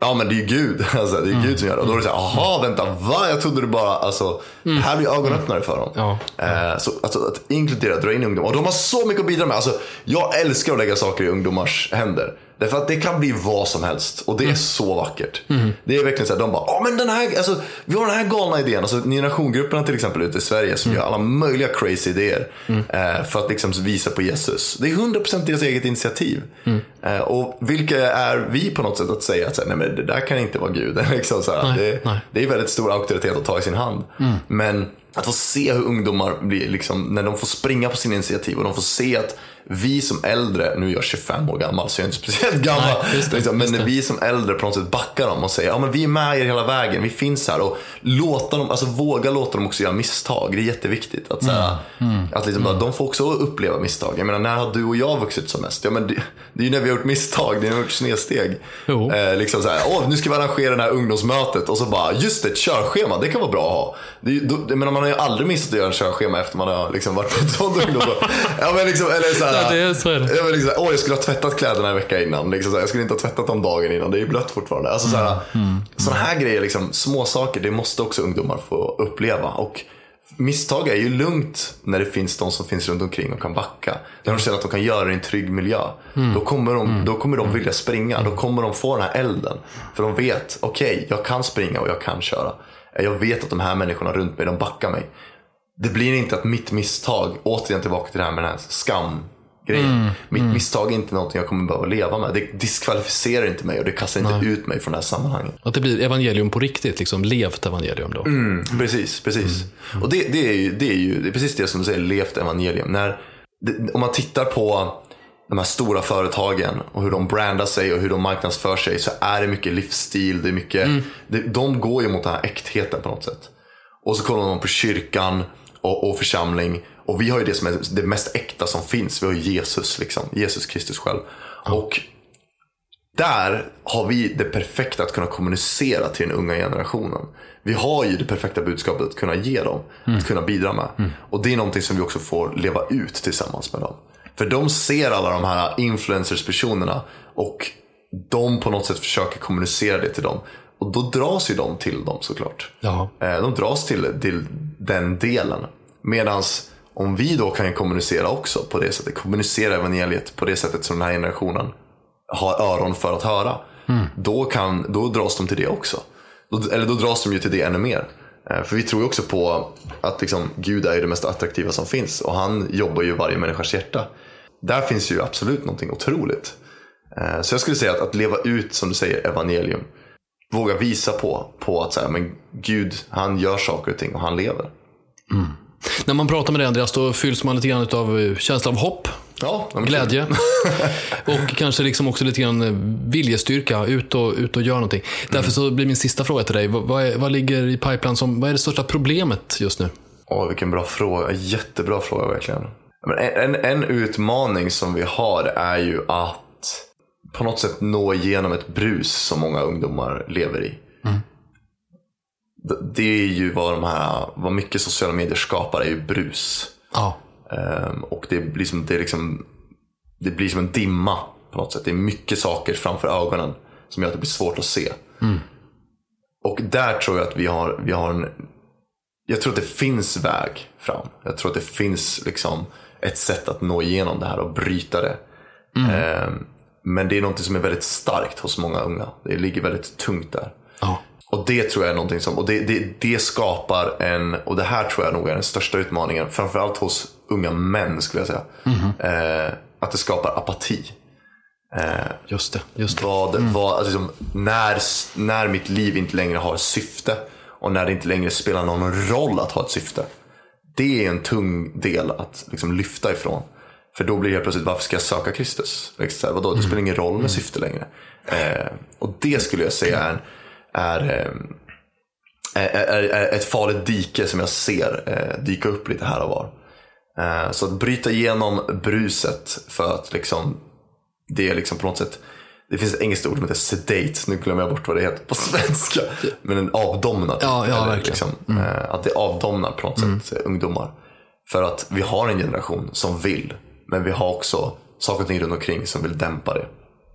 Speaker 4: Ja men det är ju Gud. Alltså, det är Gud som gör det. Och då är det så här, aha vänta, va? Jag trodde du bara, alltså, det här blir ögonöppnare för dem.
Speaker 1: Ja.
Speaker 4: Eh, så alltså, att inkludera, dra in ungdomar. Och de har så mycket att bidra med. Alltså, jag älskar att lägga saker i ungdomars händer. Därför att det kan bli vad som helst. Och det är så vackert. Det är verkligen så här, de bara, ja men den här, alltså, vi har den här galna idén. Alltså generationsgrupperna till exempel ute i Sverige som gör alla möjliga crazy idéer. Eh, för att liksom visa på Jesus. Det är 100% deras eget initiativ. Eh, och vilka är vi på något sätt att säga att så här, nej men det där kan inte vara Gud. liksom så här,
Speaker 1: Nej,
Speaker 4: det,
Speaker 1: nej.
Speaker 4: det är väldigt stor auktoritet att ta i sin hand. Men att få se hur ungdomar blir, liksom, när de får springa på sina initiativ och de får se att vi som äldre, nu är jag 25 år gammal så jag är inte speciellt gammal,
Speaker 1: Nej, det,
Speaker 4: liksom, men när vi som äldre på något sätt backar dem och säger ja men vi är med er hela vägen, vi finns här och låta dem, alltså våga låta dem också göra misstag. Det är jätteviktigt. Att, så här,
Speaker 1: Mm.
Speaker 4: att liksom, bara, de får också uppleva misstag. Jag menar när har du och jag vuxit som mest? Ja, men det, det är ju när vi har gjort misstag, det är när vi har gjort snedsteg. Eh, liksom så här, Åh, nu ska vi arrangera det här ungdomsmötet och så bara, just det, ett körschema, det kan vara bra att ha. Det, då, menar, man har ju aldrig missat att göra ett körschema efter man har liksom, varit på ett sånt ungdomsmöte. ja, men liksom, eller så här,
Speaker 1: det är- så är det.
Speaker 4: Ja, men liksom, åh, jag skulle ha tvättat kläderna en vecka innan. Liksom, så här, jag skulle inte ha tvättat dem dagen innan, det är ju blött fortfarande. Alltså, så här,
Speaker 1: Mm.
Speaker 4: Sådana här grejer, liksom, små saker, det måste också ungdomar få uppleva. Och misstag är ju lugnt när det finns de som finns runt omkring och kan backa. När de känner att de kan göra det i en trygg miljö.
Speaker 1: Mm.
Speaker 4: Då, kommer de, då kommer de vilja springa. Då kommer de få den här elden. För de vet, okej, jag kan springa och jag kan köra. Jag vet att de här människorna runt mig, de backar mig. Det blir inte att mitt misstag, återigen tillbaka till det här med den här skam grejen. Mitt misstag är inte någonting jag kommer behöva leva med. Det diskvalificerar inte mig och det kastar inte ut mig från det här sammanhanget.
Speaker 1: Att det blir evangelium på riktigt, liksom levt evangelium då.
Speaker 4: Precis, precis. Och det, det, är ju, det är ju det är precis det som du säger, levt evangelium. När, det, om man tittar på de här stora företagen och hur de brandar sig och hur de marknadsför sig så är det mycket livsstil. Det är mycket, det, de går ju mot den här äktheten på något sätt. Och så kollar man på kyrkan och, och församling. Och vi har ju det som är det mest äkta som finns. Vi har ju Jesus, liksom. Jesus Kristus själv. Och där har vi det perfekta att kunna kommunicera till den unga generationen. Vi har ju det perfekta budskapet att kunna ge dem, att kunna bidra med. Och det är någonting som vi också får leva ut tillsammans med dem. För de ser alla de här influencers-personerna och de på något sätt försöker kommunicera det till dem. Och då dras ju de till dem såklart.
Speaker 1: Ja.
Speaker 4: Eh, De dras till, till den delen. Medan om vi då kan kommunicera också på det sättet, kommunicera evangeliet på det sättet som den här generationen har öron för att höra. Då, kan, då dras de till det också. Då, eller då dras de ju till det ännu mer. Eh, För vi tror ju också på att liksom, Gud är det mest attraktiva som finns och han jobbar ju varje människas hjärta. Där finns ju absolut någonting otroligt. Eh, Så jag skulle säga att, att leva ut, som du säger, evangelium. Våga visa på, på att så här, men Gud, han gör saker och ting och han lever.
Speaker 3: När man pratar med dig Andreas, då fylls man lite grann av känsla av hopp,
Speaker 4: Ja,
Speaker 3: glädje och kanske liksom också lite grann eh, viljestyrka. Ut och, ut och gör någonting. Därför så blir min sista fråga till dig. Vad, är, vad ligger i pipeline som, vad är det största problemet just nu?
Speaker 4: Åh, vilken bra fråga. Jättebra fråga verkligen. En, en, en utmaning som vi har är ju att på något sätt nå igenom ett brus som många ungdomar lever i. Det- Det är ju vad de här, vad mycket sociala medier skapar är ju brus.
Speaker 3: Ja.
Speaker 4: Ehm, och det blir, som, det, är liksom, det blir som en dimma på något sätt. Det är mycket saker framför ögonen som gör att det blir svårt att se. Och där tror jag att vi har, vi har en... Jag tror att det finns väg fram. Jag tror att det finns liksom ett sätt att nå igenom det här och bryta det. Ehm, men det är något som är väldigt starkt hos många unga. Det ligger väldigt tungt där.
Speaker 3: ja.
Speaker 4: Och det tror jag är någonting som, och det, det, det skapar en, och det här tror jag nog är den största utmaningen, framförallt hos unga män skulle jag säga. Eh, att det skapar apati.
Speaker 3: Just det. Just det.
Speaker 4: Vad, vad, alltså liksom, när, när mitt liv inte längre har syfte och när det inte längre spelar någon roll att ha ett syfte. Det är en tung del att liksom, lyfta ifrån. För då blir det helt plötsligt, varför ska jag söka Kristus? Liksom, vadå, det spelar ingen roll med syfte längre. Eh, och det skulle jag säga är, är, eh, är, är, är ett farligt dike som jag ser eh, dyka upp lite här och var. Eh, så att bryta igenom bruset för att liksom det är liksom på något sätt det finns ett engelskt ord som heter sedate, nu glömmer jag bort vad det heter på svenska. Men en avdomnad.
Speaker 3: Ja, ja, verkligen.
Speaker 4: Liksom, eh, Att det avdomnar på något sätt eh, ungdomar. För att vi har en generation som vill, men vi har också saker och ting runt omkring som vill dämpa det.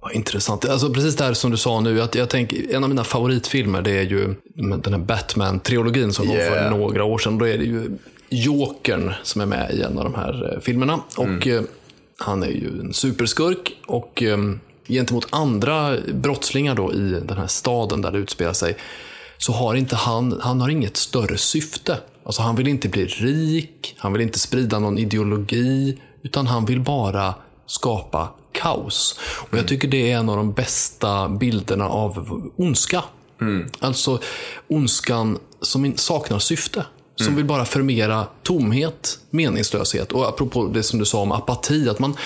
Speaker 3: Vad intressant. Alltså precis det här som du sa nu. Att jag tänker, en av mina favoritfilmer det är ju den här Batman-trilogin som kom
Speaker 4: Yeah.
Speaker 3: för några år sedan. Då är det ju Jokern som är med i en av de här eh, filmerna. Och eh, Han är ju en superskurk och eh, gentemot andra brottslingar då i den här staden där det utspelar sig så har inte han, han har inget större syfte. Alltså han vill inte bli rik, han vill inte sprida någon ideologi, utan han vill bara skapa kaos. Och Jag tycker det är en av de bästa bilderna av ondska. Alltså ondskan som saknar syfte. Som vill bara förmera tomhet, meningslöshet. Och apropå det som du sa om apati, att man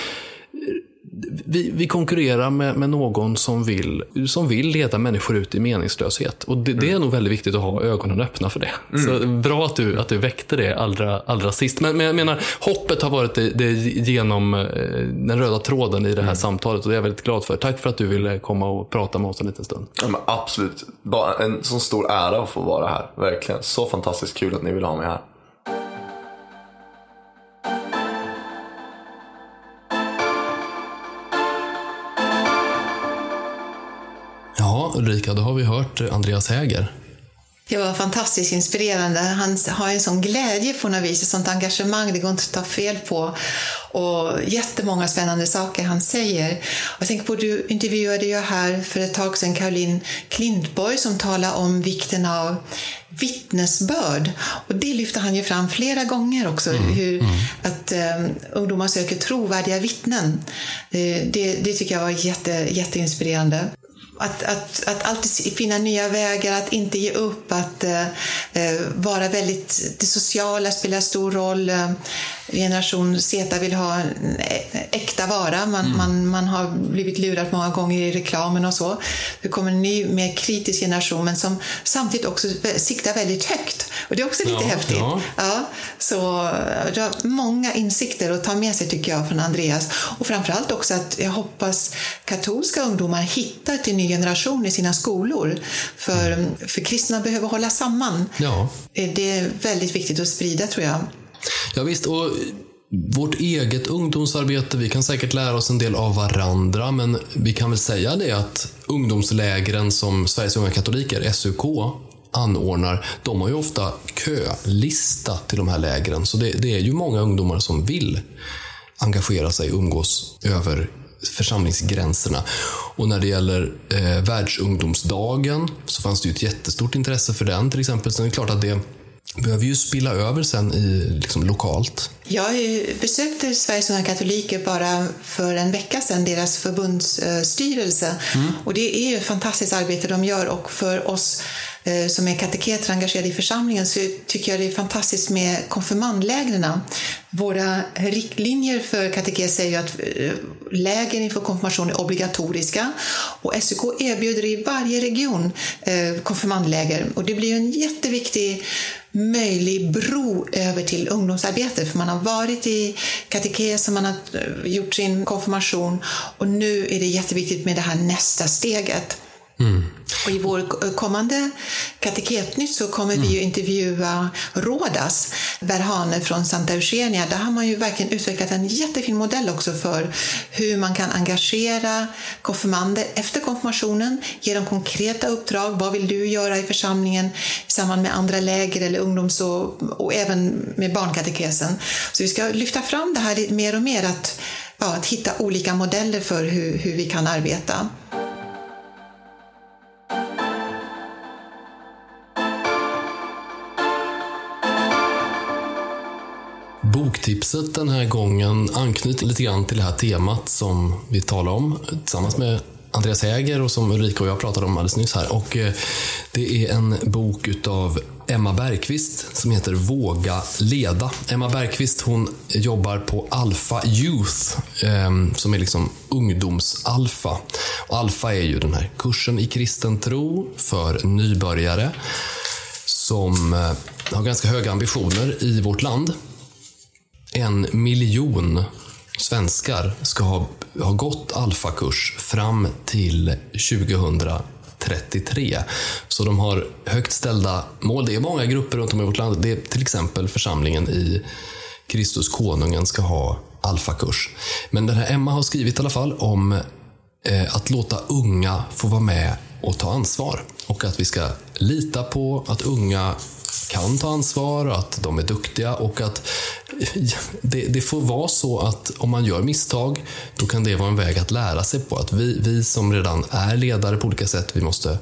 Speaker 3: vi, vi konkurrerar med, med någon som vill, som vill leda människor ut i meningslöshet. Och det, det är nog väldigt viktigt att ha ögonen öppna för det. Så bra att du, att du väckte det allra, allra sist. Men, men jag menar, hoppet har varit det, det genom eh, den röda tråden i det här samtalet och det är jag väldigt glad för. Tack för att du ville komma och prata med oss en liten stund.
Speaker 4: Ja, absolut, bara en sån stor ära att få vara här. Verkligen, så fantastiskt kul att ni vill ha mig här.
Speaker 3: Ulrika, då har vi hört Andreas Häger.
Speaker 2: Det var fantastiskt inspirerande. Han har en sån glädje på något vis, ett sånt engagemang, det går inte att ta fel på. Och jättemånga spännande saker han säger. Jag tänker på, du intervjuade ju här för ett tag sedan Caroline Klintborg som talade om vikten av vittnesbörd. Och det lyfter han ju fram flera gånger också, hur att eh, ungdomar söker trovärdiga vittnen. Eh, det, det tycker jag var jätte, jätteinspirerande. Att, att, att alltid finna nya vägar, att inte ge upp, att eh, eh vara väldigt... Det sociala spelar stor roll. Eh, Generation Z vill ha en äkta vara. Man, man, man har blivit lurad många gånger i reklamen och så. Det kommer en ny, mer kritisk generation, men som samtidigt också siktar väldigt högt. Och det är också lite
Speaker 3: Ja,
Speaker 2: häftigt.
Speaker 3: ja.
Speaker 2: Ja, så det har många insikter att ta med sig tycker jag från Andreas. Och framförallt också att jag hoppas katolska ungdomar hittar till ny generation i sina skolor. För, för kristna behöver hålla samman.
Speaker 3: Ja.
Speaker 2: Det är väldigt viktigt att sprida tror jag.
Speaker 3: Ja, visst, och vårt eget ungdomsarbete, vi kan säkert lära oss en del av varandra, men vi kan väl säga det att ungdomslägren som Sveriges Unga Katoliker, SUK, anordnar, de har ju ofta kölista till de här lägren. Så det, det är ju många ungdomar som vill engagera sig, umgås över
Speaker 1: församlingsgränserna. Och när det gäller eh, världsungdomsdagen så fanns det ju ett jättestort intresse för den till exempel. Sen är det klart att det behöver ju spilla över sen i, liksom, lokalt.
Speaker 2: Jag besökte Sveriges unga katoliker bara för en vecka sedan, deras förbundsstyrelse. Mm. Och det är ju ett fantastiskt arbete de gör och för oss eh, som är kateketer engagerade i församlingen så tycker jag det är fantastiskt med konfirmandlägren. Våra riktlinjer för katekes säger ju att eh, läger inför konfirmation är obligatoriska och SUK erbjuder i varje region eh, konfirmandläger och det blir en jätteviktig möjlig bro över till ungdomsarbete. För man har varit i katekes och man har eh, gjort sin konfirmation och nu är det jätteviktigt med det här nästa steget. Mm. Och I vår kommande Kateketnytt så kommer mm. vi ju intervjua Rådas Verhane från Santa Eugenia. Där har man ju verkligen utvecklat en jättefin modell också för hur man kan engagera konfirmander efter konfirmationen, ge dem konkreta uppdrag. Vad vill du göra i församlingen i samband med andra läger eller ungdoms och, och även med barnkatekesen. Så vi ska lyfta fram det här mer och mer, att, ja, att hitta olika modeller för hur, hur vi kan arbeta.
Speaker 1: Boktipset den här gången anknyter lite grann till det här temat som vi talar om tillsammans med Andreas Häger och som Ulrika och jag pratade om alldeles nyss här. Och eh, det är en bok utav Emma Bergqvist som heter Våga leda. Emma Bergqvist hon jobbar på Alpha Youth ehm, som är liksom ungdomsalfa. Och Alfa är ju den här kursen i kristen tro för nybörjare som eh, har ganska höga ambitioner i vårt land en miljon svenskar ska ha, ha gått alfakurs fram till 33. Så de har högt ställda mål. Det är många grupper runt om i vårt land. Det är till exempel församlingen i Kristus konungen ska ha alfakurs. Men den här Emma har skrivit i alla fall om eh, att låta unga få vara med och ta ansvar. Och att vi ska lita på att unga kan ta ansvar och att de är duktiga och att det, det, får vara så att om man gör misstag, då kan det vara en väg att lära sig på. Att vi, vi som redan är ledare på olika sätt, vi måste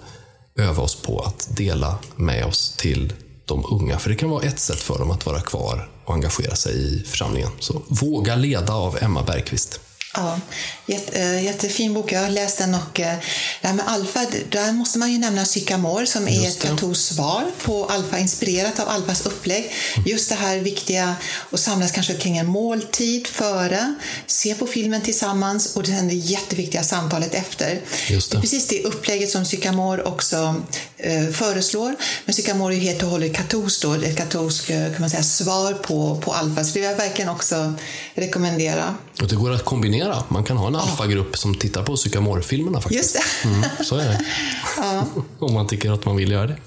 Speaker 1: öva oss på att dela med oss till de unga. För det kan vara ett sätt för dem att vara kvar och engagera sig i församlingen. Så Våga leda av Emma Bergqvist.
Speaker 2: Ja, äh, jättefin bok. Jag har läst den och äh, det här med alfa, där måste man ju nämna Sycamore som är ett katolskt svar på alfa, inspirerat av alfas upplägg. Just det här viktiga att samlas kanske kring en måltid före, se på filmen tillsammans och sen det jätteviktiga samtalet efter. Just det. det är precis det upplägget som Sycamore också äh, föreslår. Men Sycamore är ju helt och hållet katolskt då, ett katolskt kan man säga, svar på, på alfa. Så det vill jag verkligen också rekommendera.
Speaker 1: Och det går att kombinera. Man kan ha en alfagrupp som tittar på Sycamore-filmerna faktiskt.
Speaker 2: Just det. Mm,
Speaker 1: så är det. ja. Om man tycker att man vill göra det.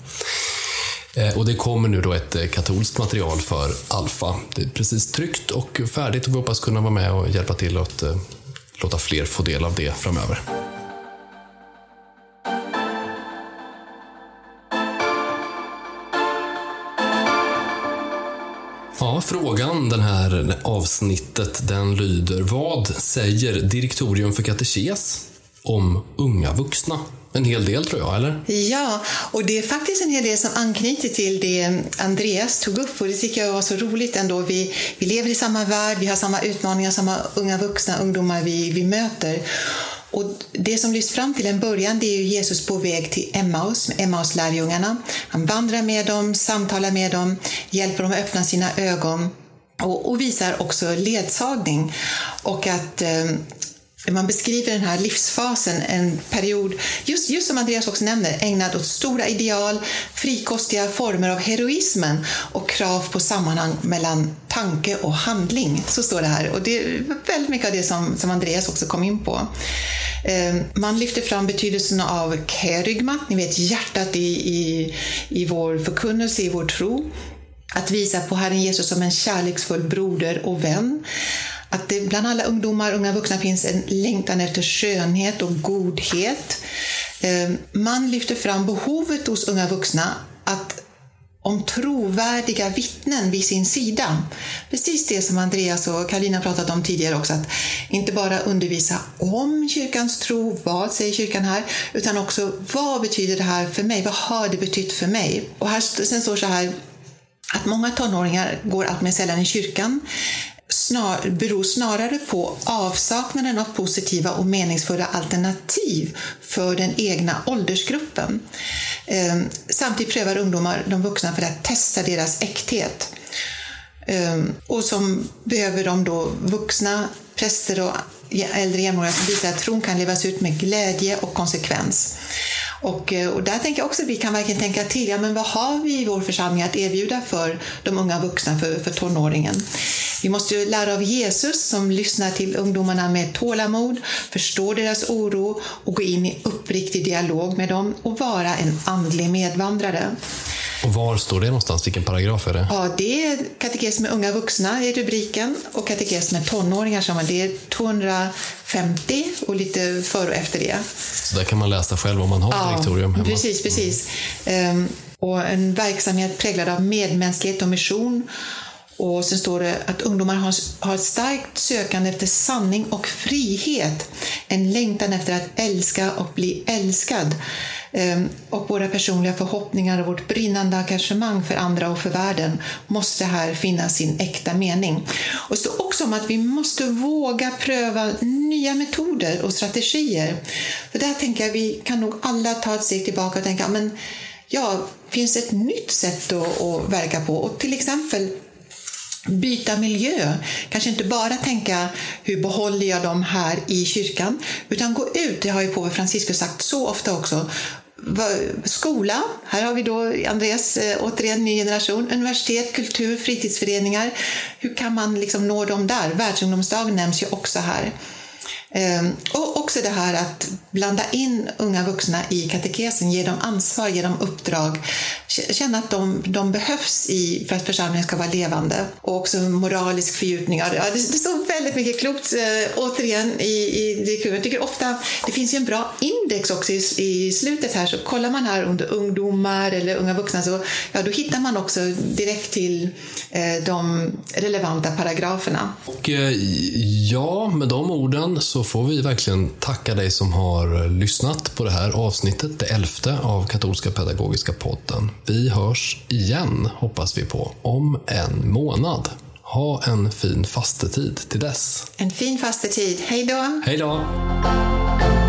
Speaker 1: Eh, och det kommer nu då ett eh, katolskt material för alfa. Det är precis tryckt och färdigt och vi hoppas kunna vara med och hjälpa till att eh, låta fler få del av det framöver. Ja, frågan den här avsnittet den lyder Vad säger Direktorium för katekes om unga vuxna? En hel del tror jag, eller?
Speaker 2: Ja, och det är faktiskt en hel del som anknyter till det Andreas tog upp och det tycker jag var så roligt ändå. Vi, vi lever i samma värld, vi har samma utmaningar, samma unga vuxna ungdomar vi, vi möter. Och det som lyfts fram till en början det är Jesus på väg till Emmaus, Emmaus-lärjungarna. Han vandrar med dem, samtalar med dem, hjälper dem att öppna sina ögon och, och visar också ledsagning. Och att eh, man beskriver den här livsfasen, en period, just, just som Andreas också nämner, ägnad åt stora ideal, frikostiga former av heroismen och krav på sammanhang mellan tanke och handling. Så står det här. Och det är väldigt mycket av det som, som Andreas också kom in på. Ehm, man lyfter fram betydelsen av kerygma, ni vet hjärtat i, i, i vår förkunnelse, i vår tro. Att visa på Herren Jesus som en kärleksfull broder och vän. Att det bland alla ungdomar och unga vuxna finns en längtan efter skönhet och godhet. Eh, man lyfter fram behovet hos unga vuxna att om trovärdiga vittnen vid sin sida. Precis det som Andreas och Karolina pratat om tidigare också, att inte bara undervisa om kyrkans tro, vad säger kyrkan här, utan också vad betyder det här för mig? Vad har det betytt för mig? Och här, sen står så här att många tonåringar går allt mer sällan i kyrkan snar, beror snarare på avsaknaden av positiva och meningsfulla alternativ för den egna åldersgruppen. Ehm, samtidigt prövar ungdomar de vuxna för att testa deras äkthet. Ehm, och som behöver de då vuxna präster och äldre jämnåriga som visar att tron kan levas ut med glädje och konsekvens. Och, eh, och där tänker jag också att vi kan verkligen tänka till. Ja, men vad har vi i vår församling att erbjuda för de unga vuxna, för, för tonåringen? Vi måste ju lära av Jesus som lyssnar till ungdomarna med tålamod, förstår deras oro och gå in i uppriktig dialog med dem och vara en andlig medvandrare.
Speaker 1: Och var står det någonstans? Vilken paragraf är det?
Speaker 2: Ja, det är katekes med unga vuxna i rubriken och katekes med tonåringar. Som det är 250 och lite före och efter det.
Speaker 1: Så där kan man läsa själv om man har ja, direktorium hemma?
Speaker 2: Precis, precis. Mm. och en verksamhet präglad av medmänsklighet och mission. Och sen står det att ungdomar har, har ett starkt sökande efter sanning och frihet. En längtan efter att älska och bli älskad. Ehm, och våra personliga förhoppningar och vårt brinnande engagemang för andra och för världen måste här finna sin äkta mening. Och det står också om att vi måste våga pröva nya metoder och strategier. För där tänker jag vi kan nog alla ta ett steg tillbaka och tänka men ja, finns ett nytt sätt att, att verka på? Och till exempel byta miljö. Kanske inte bara tänka hur behåller jag dem här i kyrkan, utan gå ut. Det har ju påve Franciscus sagt så ofta också skola, här har vi då Andreas, eh, återigen ny generation, universitet, kultur, fritidsföreningar. Hur kan man liksom nå dem där? Världsungdomsdagen nämns ju också här. Ehm, och också det här att blanda in unga vuxna i katekesen, ge dem ansvar, ge dem uppdrag, känna att de, de behövs i, för att församlingen ska vara levande. Och också moralisk fördjupning. Ja, det, det står väldigt mycket klokt eh, återigen i, i direktivet. Jag tycker ofta, det finns ju en bra index också i, i slutet här, så kollar man här under ungdomar eller unga vuxna så ja, då hittar man också direkt till eh, de relevanta paragraferna.
Speaker 1: Och eh, ja, med de orden så får vi verkligen tacka dig som har lyssnat på det här avsnittet, det elfte av Katolska Pedagogiska podden. Vi hörs igen, hoppas vi på, om en månad. Ha en fin fastetid till dess.
Speaker 2: En fin fastetid. Hej då!
Speaker 1: Hej då!